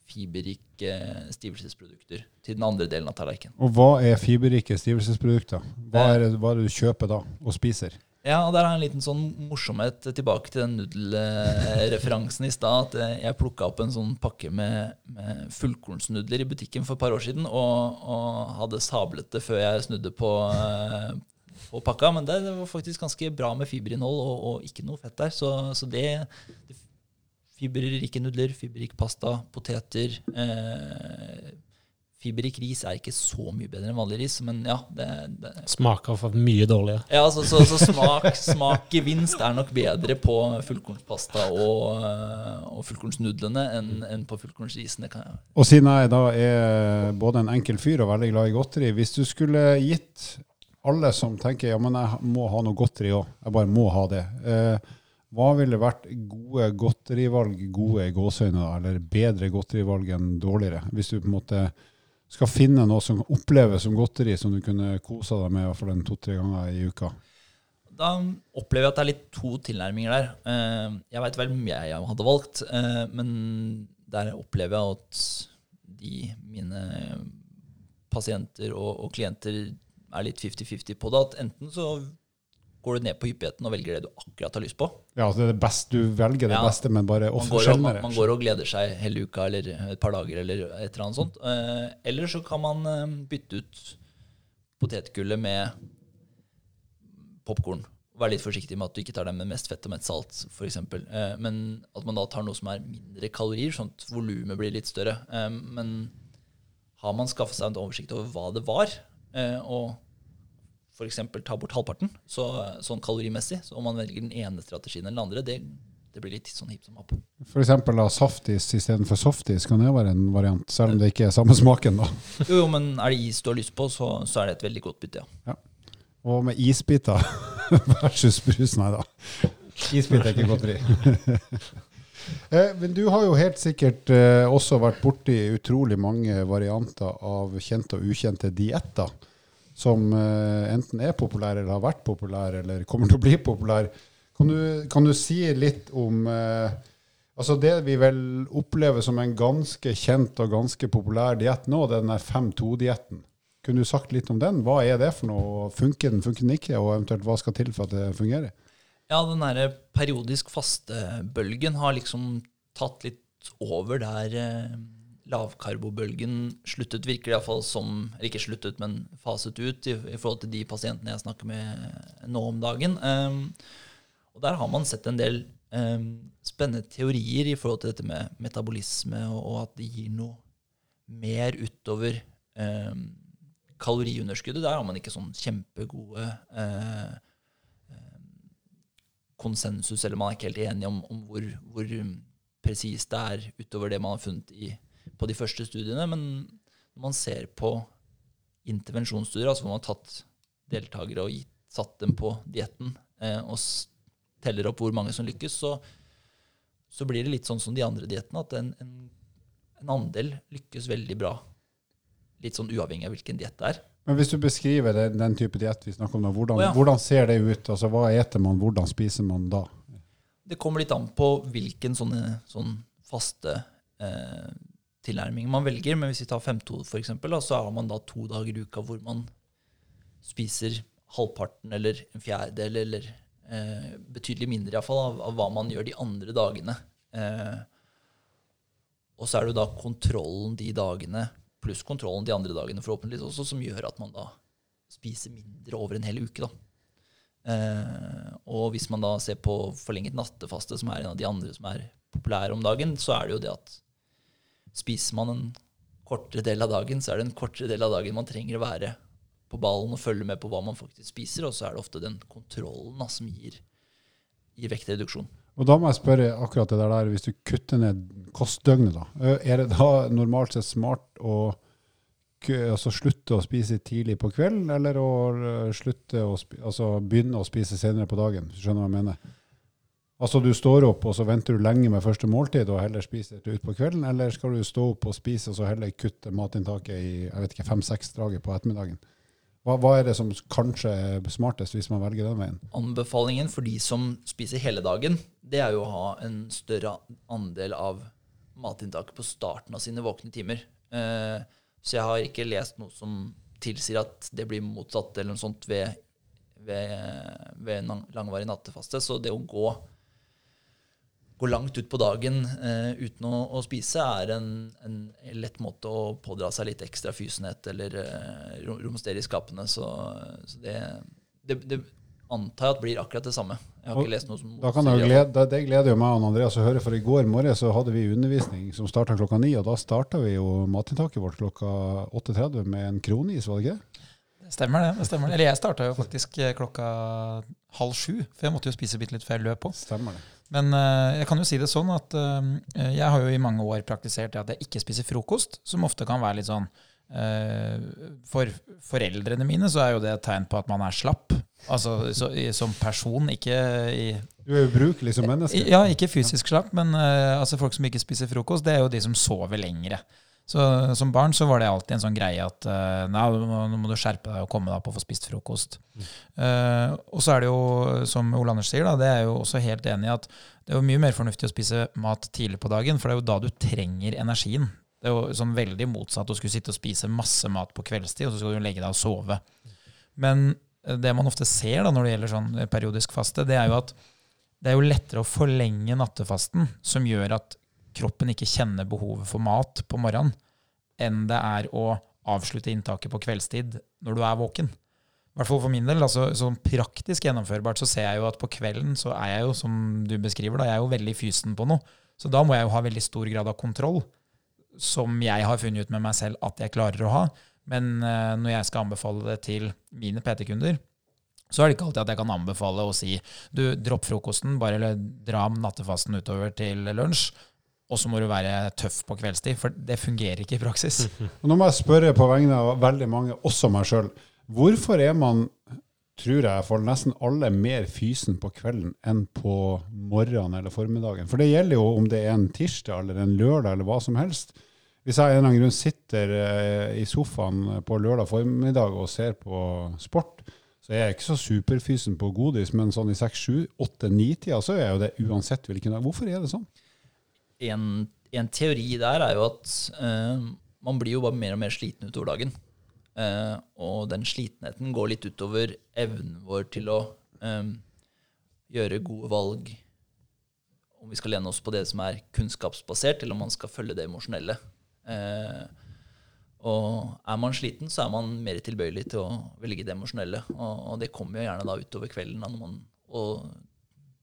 fiberrike stivelsesprodukter til den andre delen av tallerkenen. Og hva er fiberrike stivelsesprodukter? Hva er, det, hva er det du kjøper da og spiser? Ja, og der er en liten sånn morsomhet tilbake til den nudelreferansen i stad. At eh, jeg plukka opp en sånn pakke med, med fullkornsnudler i butikken for et par år siden, og, og hadde sablet det før jeg snudde på, eh, på pakka. Men det, det var faktisk ganske bra med fiberinnhold og, og ikke noe fett der. Så, så det, det Fiberrike nudler, fiberrik pasta, poteter. Eh, Fiberrik ris er ikke så mye bedre enn vanlig ris, men ja det, det. Smaker for mye dårligere. Ja, så, så, så smak, smakgevinst er nok bedre på fullkornspasta og, eh, og fullkornsnudlene enn, enn på jeg. Og siden jeg da er både en enkel fyr og veldig glad i godteri, hvis du skulle gitt alle som tenker ja, men jeg må ha noe godteri òg, jeg bare må ha det, eh, hva ville vært gode godterivalg, gode i gåseøyne, eller bedre godterivalg enn dårligere? Hvis du på en måte skal finne noe som oppleves som godteri, som du kunne kosa deg med for den to-tre ganger i uka? Da opplever jeg at det er litt to tilnærminger der. Eh, Jeg veit vel mye jeg hadde valgt, eh, men der opplever jeg at de mine pasienter og, og klienter er litt 50-50 på det. At enten så går du ned på hyppigheten og velger det du akkurat har lyst på. Ja, altså det er det beste, Du velger det Ja. beste, men bare Man ofte sjeldnere. man går og gleder seg hele uka eller et par dager eller et eller annet sånt. Uh, Eller så kan man uh, bytte ut potetgullet med popkorn. Være litt forsiktig med at du ikke tar dem med mest fett og mest salt, f.eks. Uh, Men at man da tar noe som er mindre kalorier, sånn at volumet blir litt større. Eh, Men har man skaffet seg en oversikt over hva det var, eh, og f.eks. ta bort halvparten, så, sånn kalorimessig, så om man velger den ene strategien eller den andre, det, det blir litt sånn hipp som happ. For eksempel da saftis istedenfor softis, kan det være en variant? Selv om det ikke er samme smaken, da. Jo, jo, men er det is du har lyst på, så, så er det et veldig godt bytte, ja. Og med isbiter versus brus, nei da. Isbiter er ikke godteri. Eh, Men du har jo helt sikkert eh, også vært borti utrolig mange varianter av kjente og ukjente dietter. Som eh, enten er populære, eller har vært populære, eller kommer til å bli populære. Kan du, kan du si litt om eh, altså det vi vel opplever som en ganske kjent og ganske populær diett nå, det er den 5-2-dietten. Kunne du sagt litt om den? Hva er det for noe? Funker den, funker den ikke? Og eventuelt hva skal til for at det fungerer? Ja, den derre periodisk faste-bølgen har liksom tatt litt over der eh, lavkarbobølgen sluttet, virker det iallfall som Eller ikke sluttet, men faset ut i, i forhold til de pasientene jeg snakker med nå om dagen. Um, og der har man sett en del um, spennende teorier i forhold til dette med metabolisme, og, og at det gir noe mer utover um, kaloriunderskuddet. Der har man ikke sånn kjempegode uh, konsensus, eller man er ikke helt enig om, om hvor, hvor presist det er utover det man har funnet i, på de første studiene. Men når man ser på intervensjonsstudier, altså hvor man har tatt deltakere og gitt, satt dem på dietten, eh, og teller opp hvor mange som lykkes, så, så blir det litt sånn som de andre diettene, at en, en, en andel lykkes veldig bra. Litt sånn uavhengig av hvilken diett det er. Men hvis du beskriver den, den type diett vi snakker om nå, hvordan, oh, ja. hvordan ser det ut? Altså, hva eter man, hvordan spiser man da? Det kommer litt an på hvilken sånne, sånn faste eh, tilnærming man velger. Men hvis vi tar 5-2 for eksempel, så har man da to dager i uka hvor man spiser halvparten eller en fjerdedel eller eh, betydelig mindre i hvert fall, av, av hva man gjør de andre dagene. Eh, og så er det jo da kontrollen de dagene pluss kontrollen de andre dagene forhåpentligvis også, som gjør at man da spiser mindre over en hel uke. da. Eh, og hvis man da ser på forlenget nattefaste, som er en av de andre som er populære om dagen, så er det jo det at spiser man en kortere del av dagen, så er det en kortere del av dagen man trenger å være på ballen og følge med på hva man faktisk spiser, og så er det ofte den kontrollen da, som gir, gir vektreduksjon. Og da må jeg spørre akkurat det der, hvis du kutter ned kostdøgnet, da. Er det da normalt sett smart å altså slutte å spise tidlig på kvelden, eller å slutte å altså begynne å spise senere på dagen? hvis du Skjønner hva jeg mener? Altså du står opp, og så venter du lenge med første måltid og heller spiser det ut på kvelden, eller skal du stå opp og spise og så heller kutte matinntaket i jeg vet ikke, fem-seks draget på ettermiddagen? Hva, hva er det som kanskje er smartest hvis man velger den veien? Anbefalingen for de som spiser hele dagen, det er jo å ha en større andel av matinntaket på starten av sine våkne timer. Eh, så jeg har ikke lest noe som tilsier at det blir motsatt eller noe sånt ved, ved, ved langvarig nattefaste. Så det å gå, gå langt ut på dagen eh, uten å, å spise er en, en lett måte å pådra seg litt ekstra fysenhet eller eh, romstere i skapene. Så, så det, det, det antar jeg at blir akkurat det samme. Jeg har Og ikke lest noe som Da kan jeg glede, det- det gleder jo meg og Andreas å høre, for i går morges så hadde vi undervisning som starta klokka ni, og da starta vi jo matinntaket vårt klokka 8.30 med en kronis, var det ikke? Det stemmer det. det stemmer. det. Eller jeg starta jo faktisk eh, klokka halv sju, for jeg måtte jo spise bitte litt før jeg løp på. Stemmer det. Men eh, jeg kan jo si det sånn at eh, jeg har jo i mange år praktisert det at jeg ikke spiser frokost, som ofte kan være litt sånn eh, For foreldrene mine så er jo det et tegn på at man er slapp. Altså så, som person, ikke i Du er ubrukelig som menneske. Ja, ikke fysisk slapp, men altså folk som ikke spiser frokost, det er jo de som sover lengre. Så Som barn så var det alltid en sånn greie at eh, nei, nå må, du skjerpe deg og komme deg opp og få spist frokost. Eh, og så er det jo, som Ole Anders sier, da, det er jo også helt enig i at det er jo mye mer fornuftig å spise mat tidlig på dagen, for det er jo da du trenger energien. Det er jo sånn veldig motsatt å skulle sitte og spise masse mat på kveldstid, og så skal du legge deg og sove. Men eh, det man ofte ser da når det gjelder sånn periodisk faste, det er jo at det er jo lettere å forlenge nattefasten, som gjør at kroppen ikke kjenner behovet for mat på morgenen, enn det er å avslutte inntaket på kveldstid når du er våken. I hvert fall for min del, altså sånn praktisk gjennomførbart, så ser jeg jo at på kvelden så er jeg jo, som du beskriver, da, jeg er jo veldig fysen på noe. Så da må jeg jo ha veldig stor grad av kontroll, som jeg har funnet ut med meg selv at jeg klarer å ha. Men uh, når jeg skal anbefale det til mine PT-kunder, så er det ikke alltid at jeg kan anbefale å si du, dropp frokosten, bare dra nattefasten utover til lunsj, og så må du være tøff på kveldstid. For det fungerer ikke i praksis. Nå må jeg spørre på vegne av veldig mange, også meg sjøl. Hvorfor er man, tror jeg, for nesten alle mer fysen på kvelden enn på morgenen eller formiddagen? For det gjelder jo om det er en tirsdag eller en lørdag eller hva som helst. Hvis jeg av en eller annen grunn sitter eh, i sofaen på lørdag formiddag og ser på sport, så er jeg ikke så superfysen på godis, men sånn i 6, 7, 8, 9-tida så er jeg jo det uansett hvilken dag. Hvorfor er det sånn? En, en teori der er jo at eh, man blir jo bare mer og mer sliten utover dagen. Eh, og den slitenheten går litt utover evnen vår til å eh, gjøre gode valg. Om vi skal lene oss på det som er kunnskapsbasert, eller om man skal følge det emosjonelle. Eh, og er man sliten, så er man mer tilbøyelig til å velge det emosjonelle. Og, og det kommer jo gjerne da utover kvelden da, når man og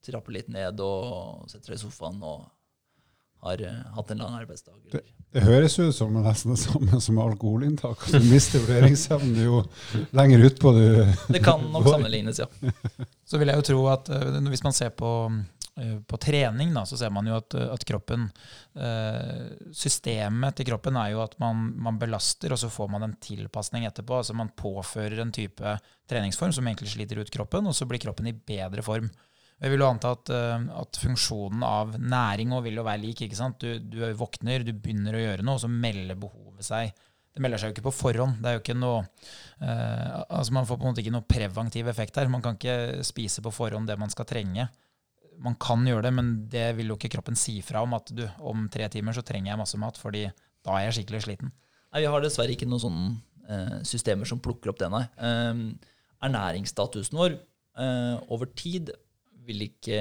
trapper litt ned og setter seg i sofaen og har uh, hatt en lang arbeidsdag. Det, det, høres ut som nesten det samme som alkoholinntak. Du mister vurderingsevnen jo lenger utpå du Det kan nok sammenlignes, ja. Så vil jeg jo tro at uh, hvis man ser på, uh, på trening, da, så ser man jo at, at kroppen Systemet til kroppen er jo at man, man, belaster, og så får man en tilpasning etterpå. Altså man påfører en type treningsform som egentlig sliter ut kroppen, og så blir kroppen i bedre form. Jeg vil jo anta at, at funksjonen av næring vil jo være lik. ikke sant? Du, du, våkner, du begynner å gjøre noe, og så melder behovet seg. Det melder seg jo ikke på forhånd. Det er jo ikke noe, eh, altså Man får på en måte ikke noe preventiv effekt her. Man kan ikke spise på forhånd det man skal trenge. Man kan gjøre det, men det vil jo ikke kroppen si fra om at du, om tre timer så trenger jeg masse mat, fordi da er jeg skikkelig sliten. Nei, Vi har dessverre ikke noen sånne eh, systemer som plukker opp det, nei. Eh, ernæringsstatusen vår eh, over tid vil ikke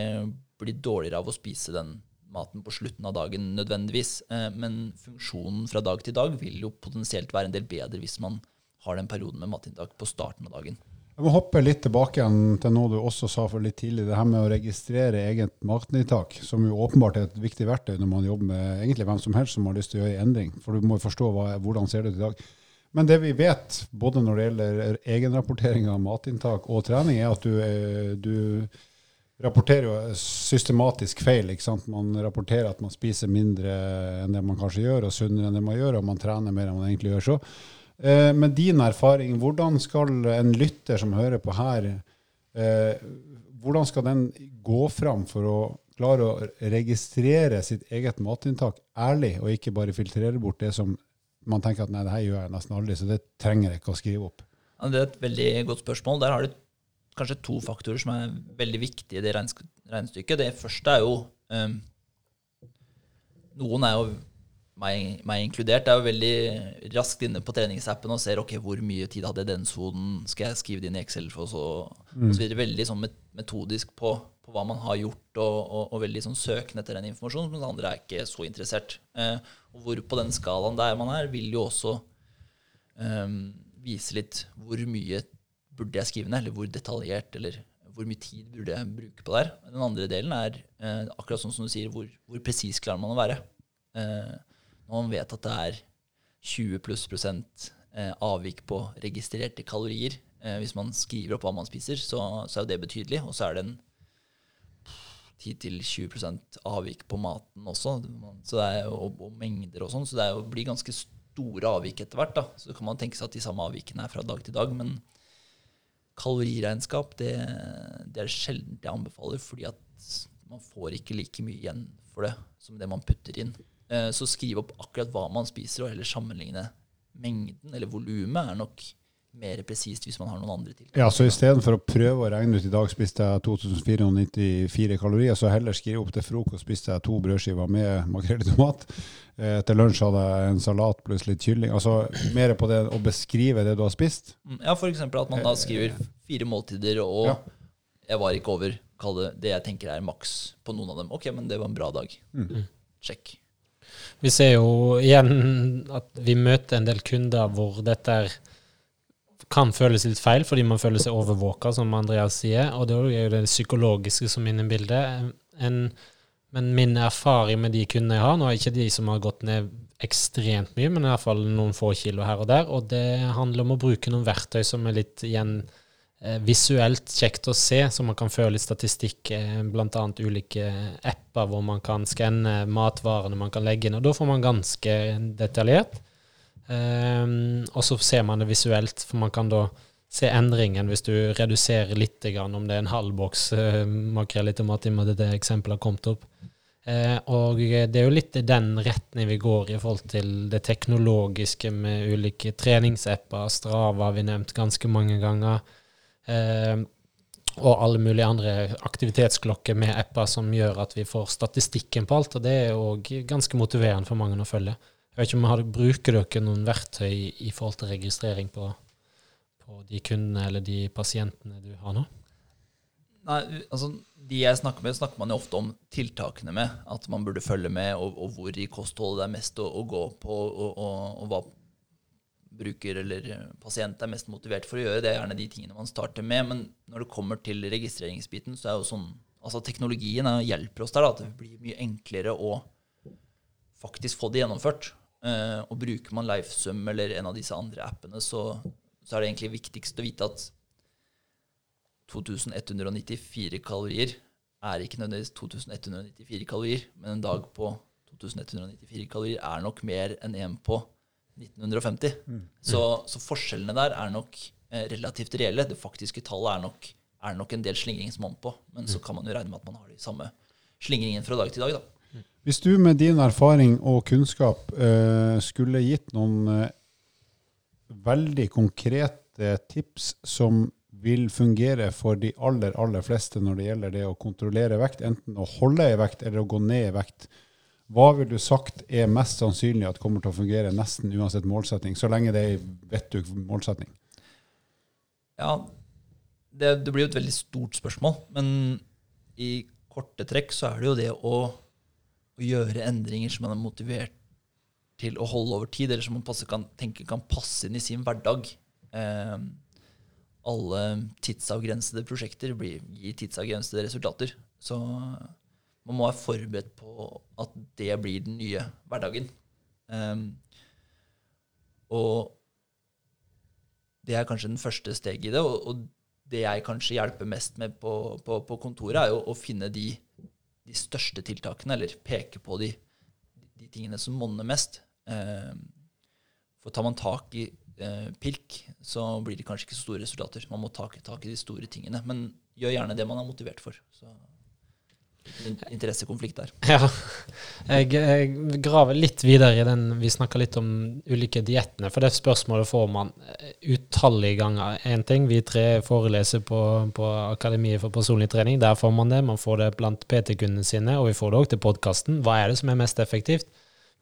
bli dårligere av å spise den maten på slutten av dagen nødvendigvis. Eh, men funksjonen fra dag til dag vil jo potensielt være en del bedre hvis man har den perioden med matinntak på starten av dagen. Jeg må hoppe litt tilbake igjen til noe du også sa for litt tidlig. Det her med å registrere eget matinntak, som jo åpenbart er et viktig verktøy når man jobber med egentlig hvem som helst som har lyst til å gjøre en endring. For du må jo forstå hva, hvordan ser det ut i dag. Men det vi vet, både når det gjelder egenrapportering av matinntak og trening, er at du, du rapporterer jo systematisk feil. ikke sant? Man rapporterer at man spiser mindre enn det man kanskje gjør, og sunnere enn det man gjør, og man trener mer enn man egentlig gjør. så. Eh, med din erfaring, hvordan skal en lytter som hører på her, eh, hvordan skal den gå fram for å klare å registrere sitt eget matinntak ærlig, og ikke bare filtrere bort det som man tenker at nei, det her gjør jeg nesten aldri, så det trenger jeg ikke å skrive opp? Ja, det er et veldig godt spørsmål. Der har du kanskje to faktorer som er veldig viktige i det regnestykket. Det første er jo um, Noen er jo meg, meg, inkludert, er jo veldig raskt inne på treningsappen og ser ok, hvor mye tid hadde jeg i den sonen, skal jeg skrive det inn i Excel for så, mm. og så videre. Veldig sånn metodisk på, på, hva man har gjort, og, og, og veldig sånn søkende etter den informasjonen, mens andre er ikke så interessert. Eh, og hvor på den skalaen der man er, vil jo også eh, vise litt hvor mye burde jeg skrive ned, eller hvor detaljert, eller hvor mye tid burde jeg bruke på det her. Den andre delen er eh, akkurat sånn som du sier, hvor, hvor presis klarer man å være. Eh, når man vet at det er 20 pluss prosent eh, avvik på registrerte kalorier, eh, hvis man skriver opp hva man spiser, så, så er jo det betydelig. Og så er det en 10-20% avvik på maten også, er, og, og mengder og sånn. Så det er jo, blir ganske store avvik etter hvert. da. Så kan man tenke seg at de samme avvikene er fra dag til dag. Men kaloriregnskap det, det er sjelden jeg anbefaler, fordi at man får ikke like mye igjen for det som det man putter inn. Eh, så skriv opp akkurat hva man spiser, og heller sammenligne mengden eller volumet er nok mer presist hvis man har noen andre tiltak. Ja, så istedenfor å prøve å regne ut i dag spiste jeg 2494 kalorier, så heller skrive opp til frokost spiste jeg to brødskiver med makrell i tomat. Eh, til lunsj hadde jeg en salat pluss litt kylling. Altså mer på det å beskrive det du har spist. Mm, ja, f.eks. at man da skriver fire måltider, og Ja. jeg var ikke over kall det det jeg tenker er maks på noen av dem. Ok, men det var en bra dag. Sjekk. Vi ser jo igjen at vi møter en del kunder hvor dette er, kan føles litt feil, fordi man føler seg overvåka, som Andreas sier. Og det er jo det psykologiske som er inne i bildet. En, men min erfaring med de kundene jeg har, nå er ikke de som har gått ned ekstremt mye, men i hvert fall noen få kilo her og der. Og det handler om å bruke noen verktøy som er litt igjen eh, visuelt kjekt å se, så man kan føre litt statistikk, eh, bl.a. ulike apper hvor man kan skanne matvarene man kan legge inn, og da får man ganske detaljert. Ehm, og så ser man det visuelt, for man kan da se endringen hvis du reduserer litt, om det er en halv boks uh, makrell i tomat, i og med at det eksempelet har kommet opp. Uh, og det er jo litt i den retning vi går i forhold til det teknologiske med ulike treningsapper. Strava har vi nevnt ganske mange ganger. Uh, og alle mulige andre aktivitetsklokker med apper som gjør at vi får statistikken på alt. Og det er òg ganske motiverende for mange å følge. Jeg vet ikke om har, Bruker dere noen verktøy i, forhold til registrering på, på de kundene eller de pasientene du har nå? Nei, altså De jeg snakker med, snakker man jo ofte om tiltakene med. At man burde følge med, og, og hvor i kostholdet det er mest å, å gå på, og, og, og hva bruker eller pasient er mest motivert for å gjøre. Det er gjerne de tingene man starter med. Men når det kommer til registreringsbiten, så er jo sånn Altså teknologien er, hjelper oss der. Da, at det blir mye enklere å faktisk få det gjennomført. Eh, og bruker man Lifesum eller en av disse andre appene, så, så er det egentlig viktigst å vite at 2194 kalorier er ikke nødvendigvis 2194 kalorier, men en dag på 2194 kalorier er nok mer enn en på 1950. Så, så forskjellene der er nok eh, relativt reelle. Det faktiske tallet er nok, er nok en del slingringsmonn på, men så kan man jo regne med at man har de samme slingringene fra dag til dag. da. Hvis du med din erfaring og kunnskap eh, skulle gitt noen eh, veldig konkrete tips som vil fungere for de aller, aller fleste når det gjelder det å kontrollere vekt, enten å holde i vekt eller å gå ned i vekt, hva vil du sagt er mest sannsynlig at kommer til å fungere nesten uansett målsetting, så lenge det er en vettug målsetting? Ja, det, det blir jo et veldig stort spørsmål, men i korte trekk så er det jo det å, å gjøre endringer som man er motivert til å holde over tid, eller som man kan tenker kan passe inn i sin hverdag. Eh, alle tidsavgrensede prosjekter blir, gir tidsavgrensede resultater. Så man må være forberedt på at det blir den nye hverdagen. Eh, og det er kanskje den første steget i det. Og, og det jeg kanskje hjelper mest med på, på, på kontoret, er jo å finne de, de, største tiltakene, eller peke på de, de tingene som monner mest. Eh, for tar man tak i eh, pilk, så blir det kanskje ikke så store resultater. Man må ta tak i de store tingene. Men gjør gjerne det man er motivert for. Så interessekonflikt der. Ja. Jeg, jeg graver litt videre i den Vi snakka litt om ulike diettene, for det spørsmålet får man eh, utallige ganger. Én ting, vi tre foreleser på, på Akademiet for personlig trening. Der får man det. Man får det blant PT-kundene sine, og vi får det òg til podkasten. Hva er det som er mest effektivt?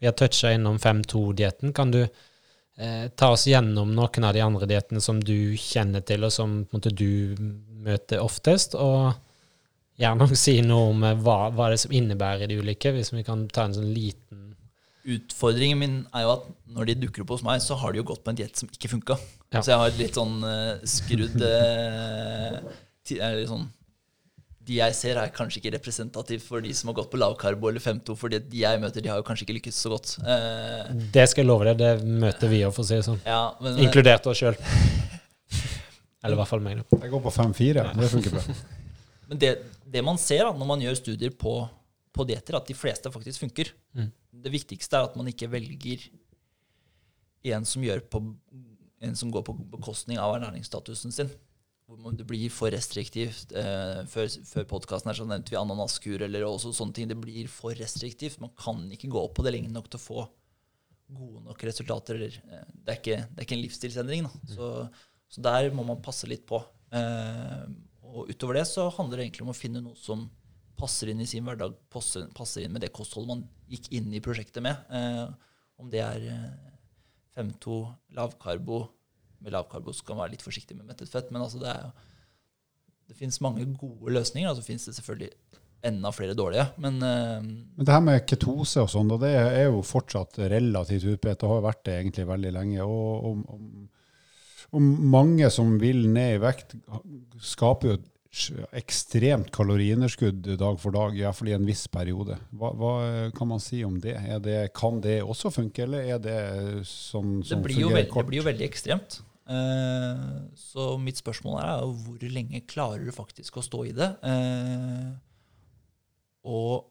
Vi har toucha innom 5-2-dietten. Kan du eh, ta oss gjennom noen av de andre diettene som du kjenner til, og som måte, du møter oftest? og gjerne si noe om hva, hva det er som innebærer de ulike, hvis vi kan ta en sånn liten Utfordringen min er jo at når de dukker opp hos meg, så har de jo gått på en diett som ikke funka. Ja. Så jeg har et litt sånn uh, skrudd uh, eller sånn, De jeg ser, er kanskje ikke representativ for de som har gått på lavkarbo eller 5-2, for de jeg møter, de har jo kanskje ikke lykkes så godt. Uh, Det skal jeg love deg, det møter vi òg, for å si det sånn. ja, men, eh, Inkludert oss sjøl. Eller i hvert fall meg, da. Jeg går på 5-4. Det funker bra. Men det, det man ser da, når man gjør studier på, på dietter, at de fleste faktisk funker. Mm. Det viktigste er at man ikke velger en som, på, en som går på bekostning av ernæringsstatusen sin. Hvor det blir for restriktivt. Eh, før før podkasten her så nevnte vi ananaskur eller også sånne ting. Det blir for restriktivt. Man kan ikke gå opp på det lenge nok til å få gode nok resultater. Eller, eh, det, er ikke, det er ikke en livsstilsendring. Da. Så, så der må man passe litt på. Eh, og utover det så handler det egentlig om å finne noe som passer inn i sin hverdag, passer, passer inn med det kostholdet man gikk inn i prosjektet med. Eh, om det er eh, 5-2 lavkarbo Med lavkarbo skal man være litt forsiktig med mettet fett, men altså det er jo Det fins mange gode løsninger, og så fins det selvfølgelig enda flere dårlige. Men eh, Men det her med ketose og sånn, det er jo fortsatt relativt utbredt. Det har vært det egentlig veldig lenge. Og, og, og, og mange som vil ned i vekt, skaper jo et ekstremt kaloriunderskudd dag for dag, iallfall i en viss periode. Hva, hva kan man si om det? Det? Kan det også funke, eller er det sånn som fungerer veld, det blir jo veldig ekstremt. Eh, så mitt spørsmål er hvor lenge klarer du faktisk å stå i det? Eh, og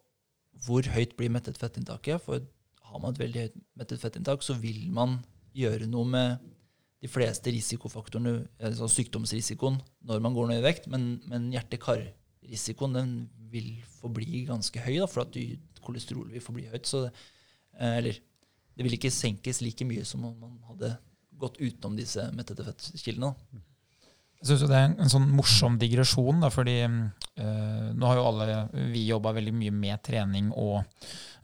hvor høyt blir mettet fettinntaket? For har man et veldig høyt mettet fettinntak, så vil man gjøre noe med de fleste risikofaktorene, altså sykdomsrisikoen, når man går ned i vekt. Men, men hjerte-kar-risikoen den vil forbli ganske høy, da, for at du, kolesterolet vil forbli høyt. Så, det, eller det vil ikke senkes like mye som om man hadde gått utenom disse mettede fettkildene. Jeg synes det er en, en sånn morsom digresjon, da, fordi eh, nå har jo alle vi jobba veldig mye med trening og,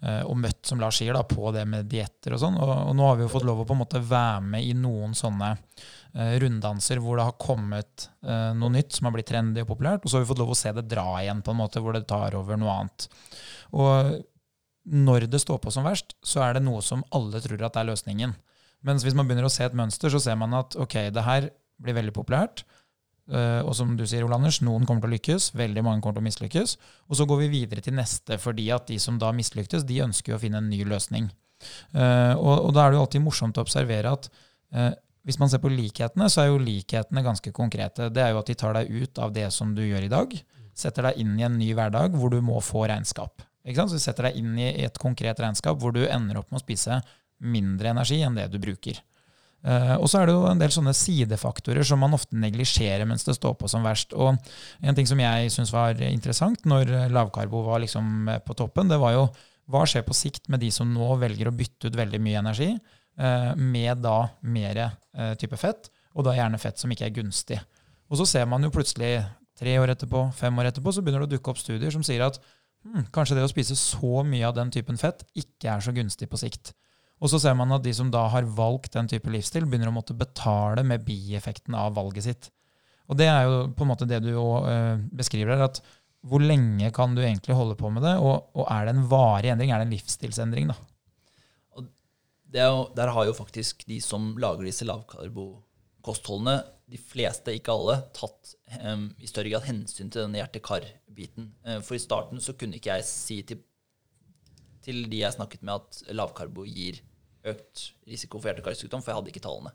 eh, og møtt, som Lars sier, da, på det med dietter og sånn. Og, og nå har vi jo fått lov å på en måte være med i noen sånne eh, runddanser hvor det har kommet eh, noe nytt som har blitt trendy og populært, og så har vi fått lov å se det dra igjen, på en måte, hvor det tar over noe annet. Og når det står på som verst, så er det noe som alle tror at er løsningen. Mens hvis man begynner å se et mønster, så ser man at ok, det her blir veldig populært. Eh, og som du sier, Ole Anders, noen kommer til å lykkes, veldig mange kommer til å mislykkes. Og så går vi videre til neste, fordi at de som da mislyktes, de ønsker jo å finne en ny løsning. Eh, og, og da er det jo alltid morsomt å observere at eh, hvis man ser på likhetene, så er jo likhetene ganske konkrete. Det er jo at de tar deg ut av det som du gjør i dag, setter deg inn i en ny hverdag hvor du må få regnskap. Ikke sant? Så de setter deg inn i et konkret regnskap hvor du ender opp med å spise mindre energi enn det du bruker. Eh, og så er det jo en del sånne sidefaktorer som man ofte neglisjerer mens det står på som verst. Og en ting som jeg syns var interessant når lavkarbo var liksom på toppen, det var jo hva skjer på sikt med de som nå velger å bytte ut veldig mye energi uh, med da mer uh, type fett, og da gjerne fett som ikke er gunstig. Og så ser man jo plutselig tre år etterpå, fem år etterpå, så begynner det å dukke opp studier som sier at hm, kanskje det å spise så mye av den typen fett ikke er så gunstig på sikt. Og så ser man at de som da har valgt den type livsstil, begynner å måtte betale med bieffekten av valget sitt. Og det er jo på en måte det du jo, eh, beskriver her, at hvor lenge kan du egentlig holde på med det, og, og er det en varig endring, er det en livsstilsendring, da? Jo, der har jo faktisk de som lager disse lavkarbokostholdene, de fleste, ikke alle, tatt um, i større grad hensyn til denne hjerte-kar-biten. Eh, for i starten så kunne ikke jeg si til, til de jeg snakket med, at lavkarbo gir økt risiko for hjerte-karsykdom, for jeg hadde ikke tallene.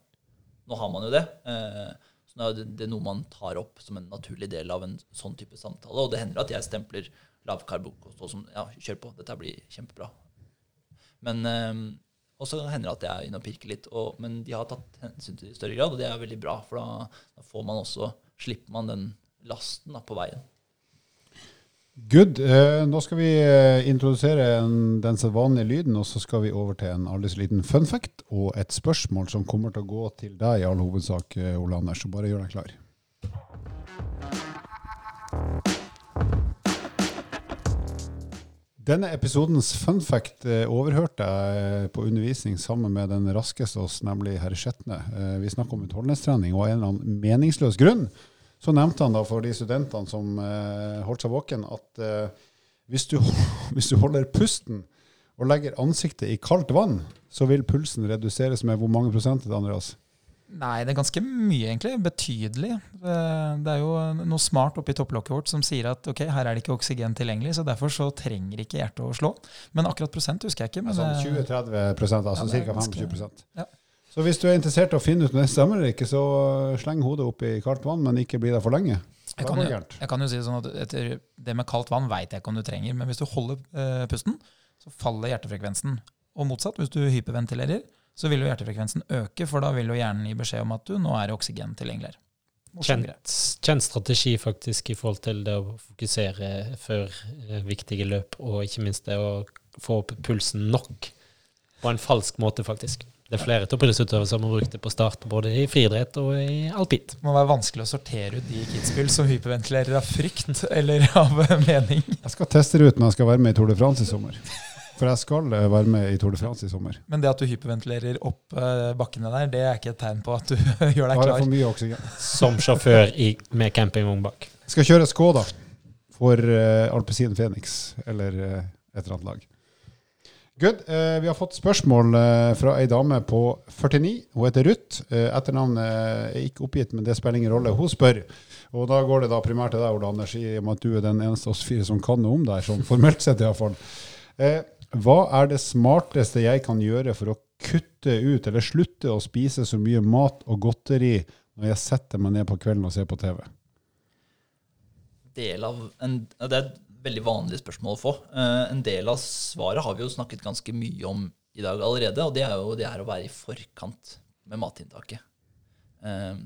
Nå har man jo det. Eh, så nå er det, noe man tar opp som en naturlig del av en sånn type samtale. Og det hender at jeg stempler lavkarbokosthold som ja, kjør på, dette blir kjempebra. Men eh, og så hender det at jeg er inne og pirker litt. Og, men de har tatt hensyn til det i større grad, og det er veldig bra. For da, da man også, slipper man den lasten da, på veien. Good. Eh, nå skal vi eh, introdusere en, den sedvanlige lyden, og så skal vi over til en aldri så liten fun fact og et spørsmål som kommer til å gå til deg i all hovedsak, eh, Ole Anders. Så bare gjør deg klar. Denne episodens fun fact eh, overhørte jeg på undervisning sammen med den raskeste oss, nemlig herr Skjetne. Vi snakker om utholdenhetstrening, og av en eller annen meningsløs grunn så nevnte han da for de studentene som eh, holdt seg våken, at eh, hvis, du, hvis du holder pusten og legger ansiktet i kaldt vann, så vil pulsen reduseres med hvor mange prosent, Andreas? Nei, det er ganske mye, egentlig. Betydelig. Eh, Det er jo noe smart oppi topplokket vårt som sier at ok, her er det ikke oksygen tilgjengelig, så derfor så trenger ikke hjertet å slå. Men akkurat prosent husker jeg ikke. Men Sånn 20-30 altså Ja, ca. 25 Ja. Så hvis du er interessert i å finne ut om det stemmer eller ikke, så sleng hodet opp i kaldt vann, men ikke bli der for lenge. Jeg kan, jo, jeg kan jo si det sånn at etter det med kaldt vann veit jeg ikke om du trenger, men hvis du holder eh, pusten, så faller hjertefrekvensen. Og motsatt, hvis du hyperventilerer, så vil jo hjertefrekvensen øke, for da vil jo hjernen gi beskjed om at du nå er oksygen tilgjengelig. Kjent, kjent strategi faktisk i forhold til det å fokusere før eh, viktige løp, og ikke minst det å få opp pulsen nok på en falsk måte, faktisk. Det er flere toppidrettsutøvere som har brukt det på start, både i friidrett og i alpint. Det må være vanskelig å sortere ut de i Kitzbühel som hyperventilerer av frykt eller av mening. Jeg skal teste det ut når jeg skal være med i Tour de France i sommer. For jeg skal eh, være med i Tour de France i sommer. Men det at du hyperventilerer opp eh, bakkene der, det er ikke et tegn på at du gjør deg har jeg klar. for mye oksygen. Som sjåfør i, med campingvogn bak. Skal kjøre Skoda for uh, Alpezin Phoenix, eller uh, et eller annet lag. Good. Eh, vi har fått spørsmål eh, fra ei dame på 49. Hun heter Ruth. Uh, Etternavnet er ikke oppgitt, men det spiller ingen rolle. Hun spør. Og da går det da primært til deg, Ole Anders, i og med at du er den eneste av oss fire som kan noe om deg, sånn formelt sett iallfall. Uh, hva er det smarteste jeg kan gjøre for å kutte ut, eller slutte å spise så mye mat og godteri når jeg setter meg ned på kvelden og ser på TV? del av en, Det er veldig vanlig spørsmål å få. Eh, en del av svaret har vi jo snakket ganske mye om i dag allerede, og det er jo det er å være i forkant med matinntaket. Eh,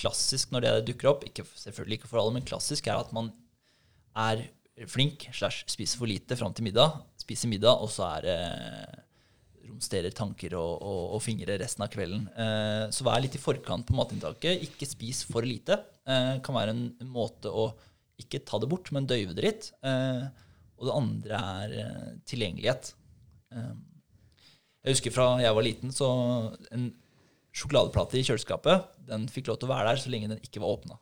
klassisk når det dukker opp, ikke, selvfølgelig ikke for alle, men klassisk er at man er flink slash spiser for lite fram til middag, spiser middag, og så er det romsterer tanker og, og, og fingre resten av kvelden. Eh, så vær litt i forkant på matinntaket. Ikke spis for lite. Eh, kan være en måte å ikke ta det bort, men døyve det litt. Eh, og det andre er eh, tilgjengelighet. Eh, jeg husker fra jeg var liten, så en sjokoladeplate i kjøleskapet den fikk lov til å være der så lenge den ikke var åpna.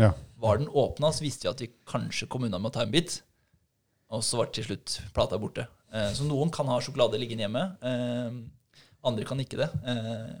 Ja. Var den åpna, så visste vi at vi kanskje kom unna med å ta en bit. Og så var til slutt plata borte. Så noen kan ha sjokolade liggende hjemme. Andre kan ikke det. Eh,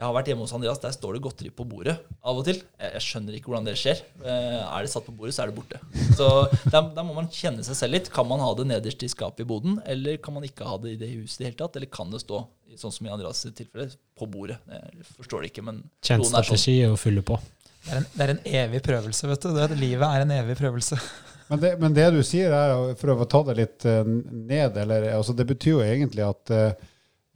jeg har vært hjemme hos Andreas, der står det godteri på bordet av og til. Jeg, jeg skjønner ikke hvordan det skjer. Eh, er det satt på bordet, så er det borte. Så der, der må man kjenne seg selv litt. Kan man ha det nederst i skapet i boden, eller kan man ikke ha det i det huset i det hele tatt? Eller kan det stå, sånn som i Andreas' tilfelle, på bordet? Jeg forstår det ikke, men Kjent er sånn. strategi er å fylle på. Det er, en, det er en evig prøvelse, vet du. Det, livet er en evig prøvelse. Men det, men det du sier er, for å ta det litt eh, ned, eller, altså det betyr jo egentlig at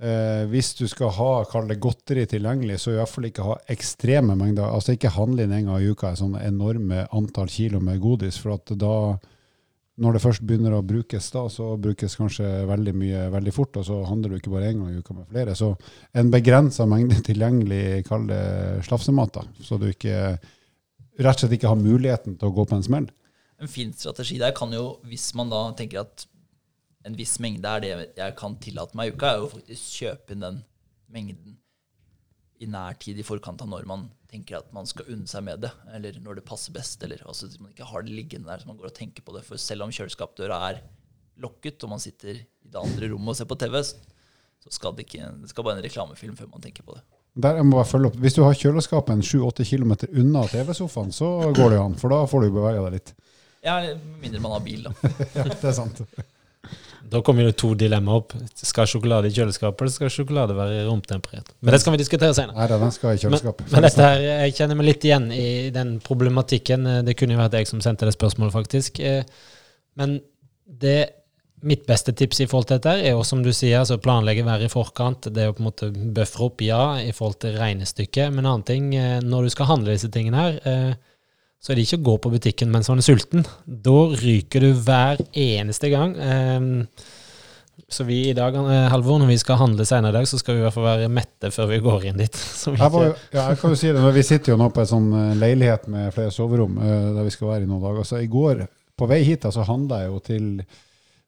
eh, hvis du skal ha kall det godteri tilgjengelig, så i hvert fall ikke ha ekstreme mengder. Altså ikke handle inn en gang i uka et sånn enorme antall kilo med godis. For at da, når det først begynner å brukes, da, så brukes kanskje veldig mye veldig fort, og så handler du ikke bare én gang i uka med flere. Så en begrensa mengde tilgjengelig, kall det slafsemat, da, så du ikke rett og slett ikke har muligheten til å gå på en smell. En fin strategi der kan jo, hvis man da tenker at en viss mengde er det jeg kan tillate meg i uka, er jo faktisk kjøpe inn den mengden i nær tid i forkant av når man tenker at man skal unne seg med det, eller når det passer best, eller altså man ikke har det liggende der så man går og tenker på det. For selv om kjøleskapdøra er lokket, og man sitter i det andre rommet og ser på TV, så skal det ikke Det skal bare en reklamefilm før man tenker på det. Der jeg må bare følge opp. Hvis du har kjøleskapet en 7-8 km unna TV-sofaen, så går det jo an, for da får du bevega deg litt. Ja, med mindre man har bil, da. Ja, det er sant. Da kommer det to dilemmaer opp. Skal sjokolade i kjøleskapet, eller skal sjokolade være romtemperert? Men det skal vi diskutere senere. Nei den skal i kjøleskapet. Men dette her, jeg kjenner meg litt igjen i den problematikken. Det kunne jo vært jeg som sendte det spørsmålet, faktisk. Eh, Men det, mitt beste tips i forhold til dette er jo, som du sier, altså planlegge være i forkant. Det jo på en måte buffre opp, ja, i forhold til regnestykket. Men en annen ting, eh, når du skal handle disse tingene her, eh, så er det ikke å gå på butikken mens man er sulten. Da ryker du hver eneste gang. Eh, Så vi i dag, eh, Halvor, når vi skal handle senere i dag, så skal vi i hvert fall være mette før vi går inn dit. Så vi Jeg, var, ja, jeg kan jo si det, Vi sitter jo nå på en sånn eh, leilighet med flere soverom, eh, der vi skal være i noen dager. Så I går, på vei hit, så handla jeg jo til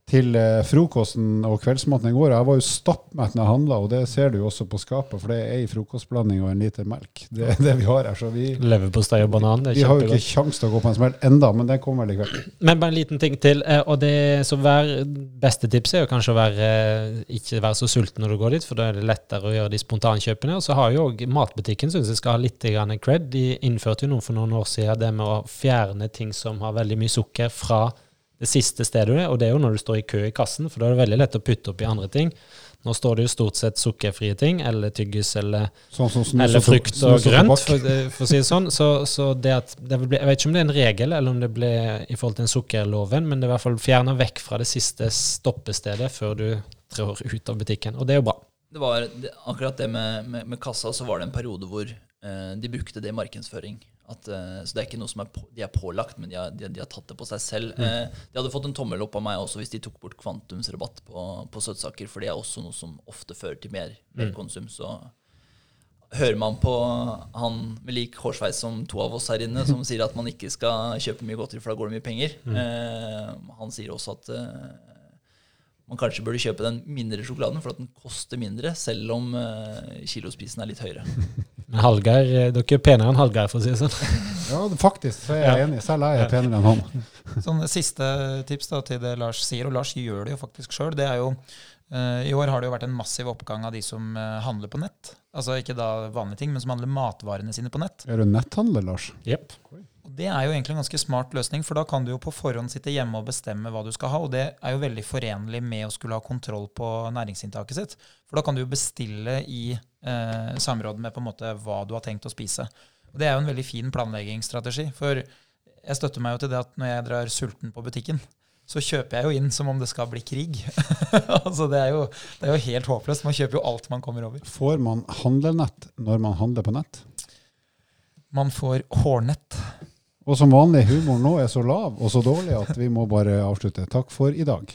til eh, frokosten og kveldsmaten i går. Jeg var jo stappmett når jeg handla, og det ser du jo også på skapet, for det er ei frokostblanding og en liter melk. Det er det vi har her. Så vi, Leverpostei og banan. Det er vi har jo ikke kjempegodt. kjangs til å gå på en smell enda, men den kommer vel i kveld. Men bare en liten ting til. eh, og det så vær, Beste tips er jo kanskje å være, eh, ikke være så sulten når du går dit, for da er det lettere å gjøre de spontankjøpene. Og så har jo òg matbutikken synes jeg skal ha litt grann cred. De innførte jo noe for noen år siden det med å fjerne ting som har veldig mye sukker fra det siste stedet du er, og det er jo når du står i kø i kassen, for da er det veldig lett å putte oppi andre ting. Nå står det jo stort sett sukkerfrie ting, eller tyggis, eller Sånn sånn, sånn, eller frukt og grønt, for, eh, for å si det sånn. Så, så det at det ble, Jeg vet ikke om det er en regel, eller om det ble i forhold til den sukkerloven, men det er i hvert fall fjerna vekk fra det siste stoppestedet før du trår ut av butikken. Og det er jo bra. Det var det, akkurat det med, med, med kassa, så var det en periode hvor de brukte det i markedsføring. At, eh, så det er ikke noe som er på, de er pålagt, men de har, de, de har tatt det på seg selv. Eh, de hadde fått en tommel opp av meg også hvis de tok bort kvantumsrabatt på, på søtsaker, for det er også noe som ofte fører til mer, mer konsum. Så hører man på han med lik hårsveis som to av oss her inne, som sier at man ikke skal kjøpe mye godteri, for da går det mye penger. Eh, han sier også at eh, man kanskje burde kjøpe den mindre sjokoladen, for at den koster mindre, selv om eh, kilosprisen er litt høyere. Men Hallgeir, eh, dere er penere enn Hallgeir, for å si det sånn. Ja, faktisk så er jeg enig. Selv er jeg penere enn han. Sånn Siste tips da, til det Lars sier, og Lars gjør det jo faktisk sjøl. Det er jo eh, I år har det jo vært en massiv oppgang av de som eh, handler på nett. Altså ikke da vanlige ting, men som handler matvarene sine på nett. Er du netthandler, Lars? Jepp. Det er jo egentlig en ganske smart løsning, for da kan du jo på forhånd sitte hjemme og bestemme hva du skal ha, og det er jo veldig forenlig med å skulle ha kontroll på næringsinntaket sitt. For da kan du jo bestille i eh, samråd med på en måte hva du har tenkt å spise. Og Det er jo en veldig fin planleggingsstrategi, for jeg støtter meg jo til det at når jeg drar sulten på butikken, så kjøper jeg jo inn som om det skal bli krig. altså det er, jo, det er jo helt håpløst. Man kjøper jo alt man kommer over. Får man handlenett når man handler på nett? Man får hårnett. Og som vanlig, humoren nå er så lav og så dårlig at vi må bare avslutte. Takk for i dag.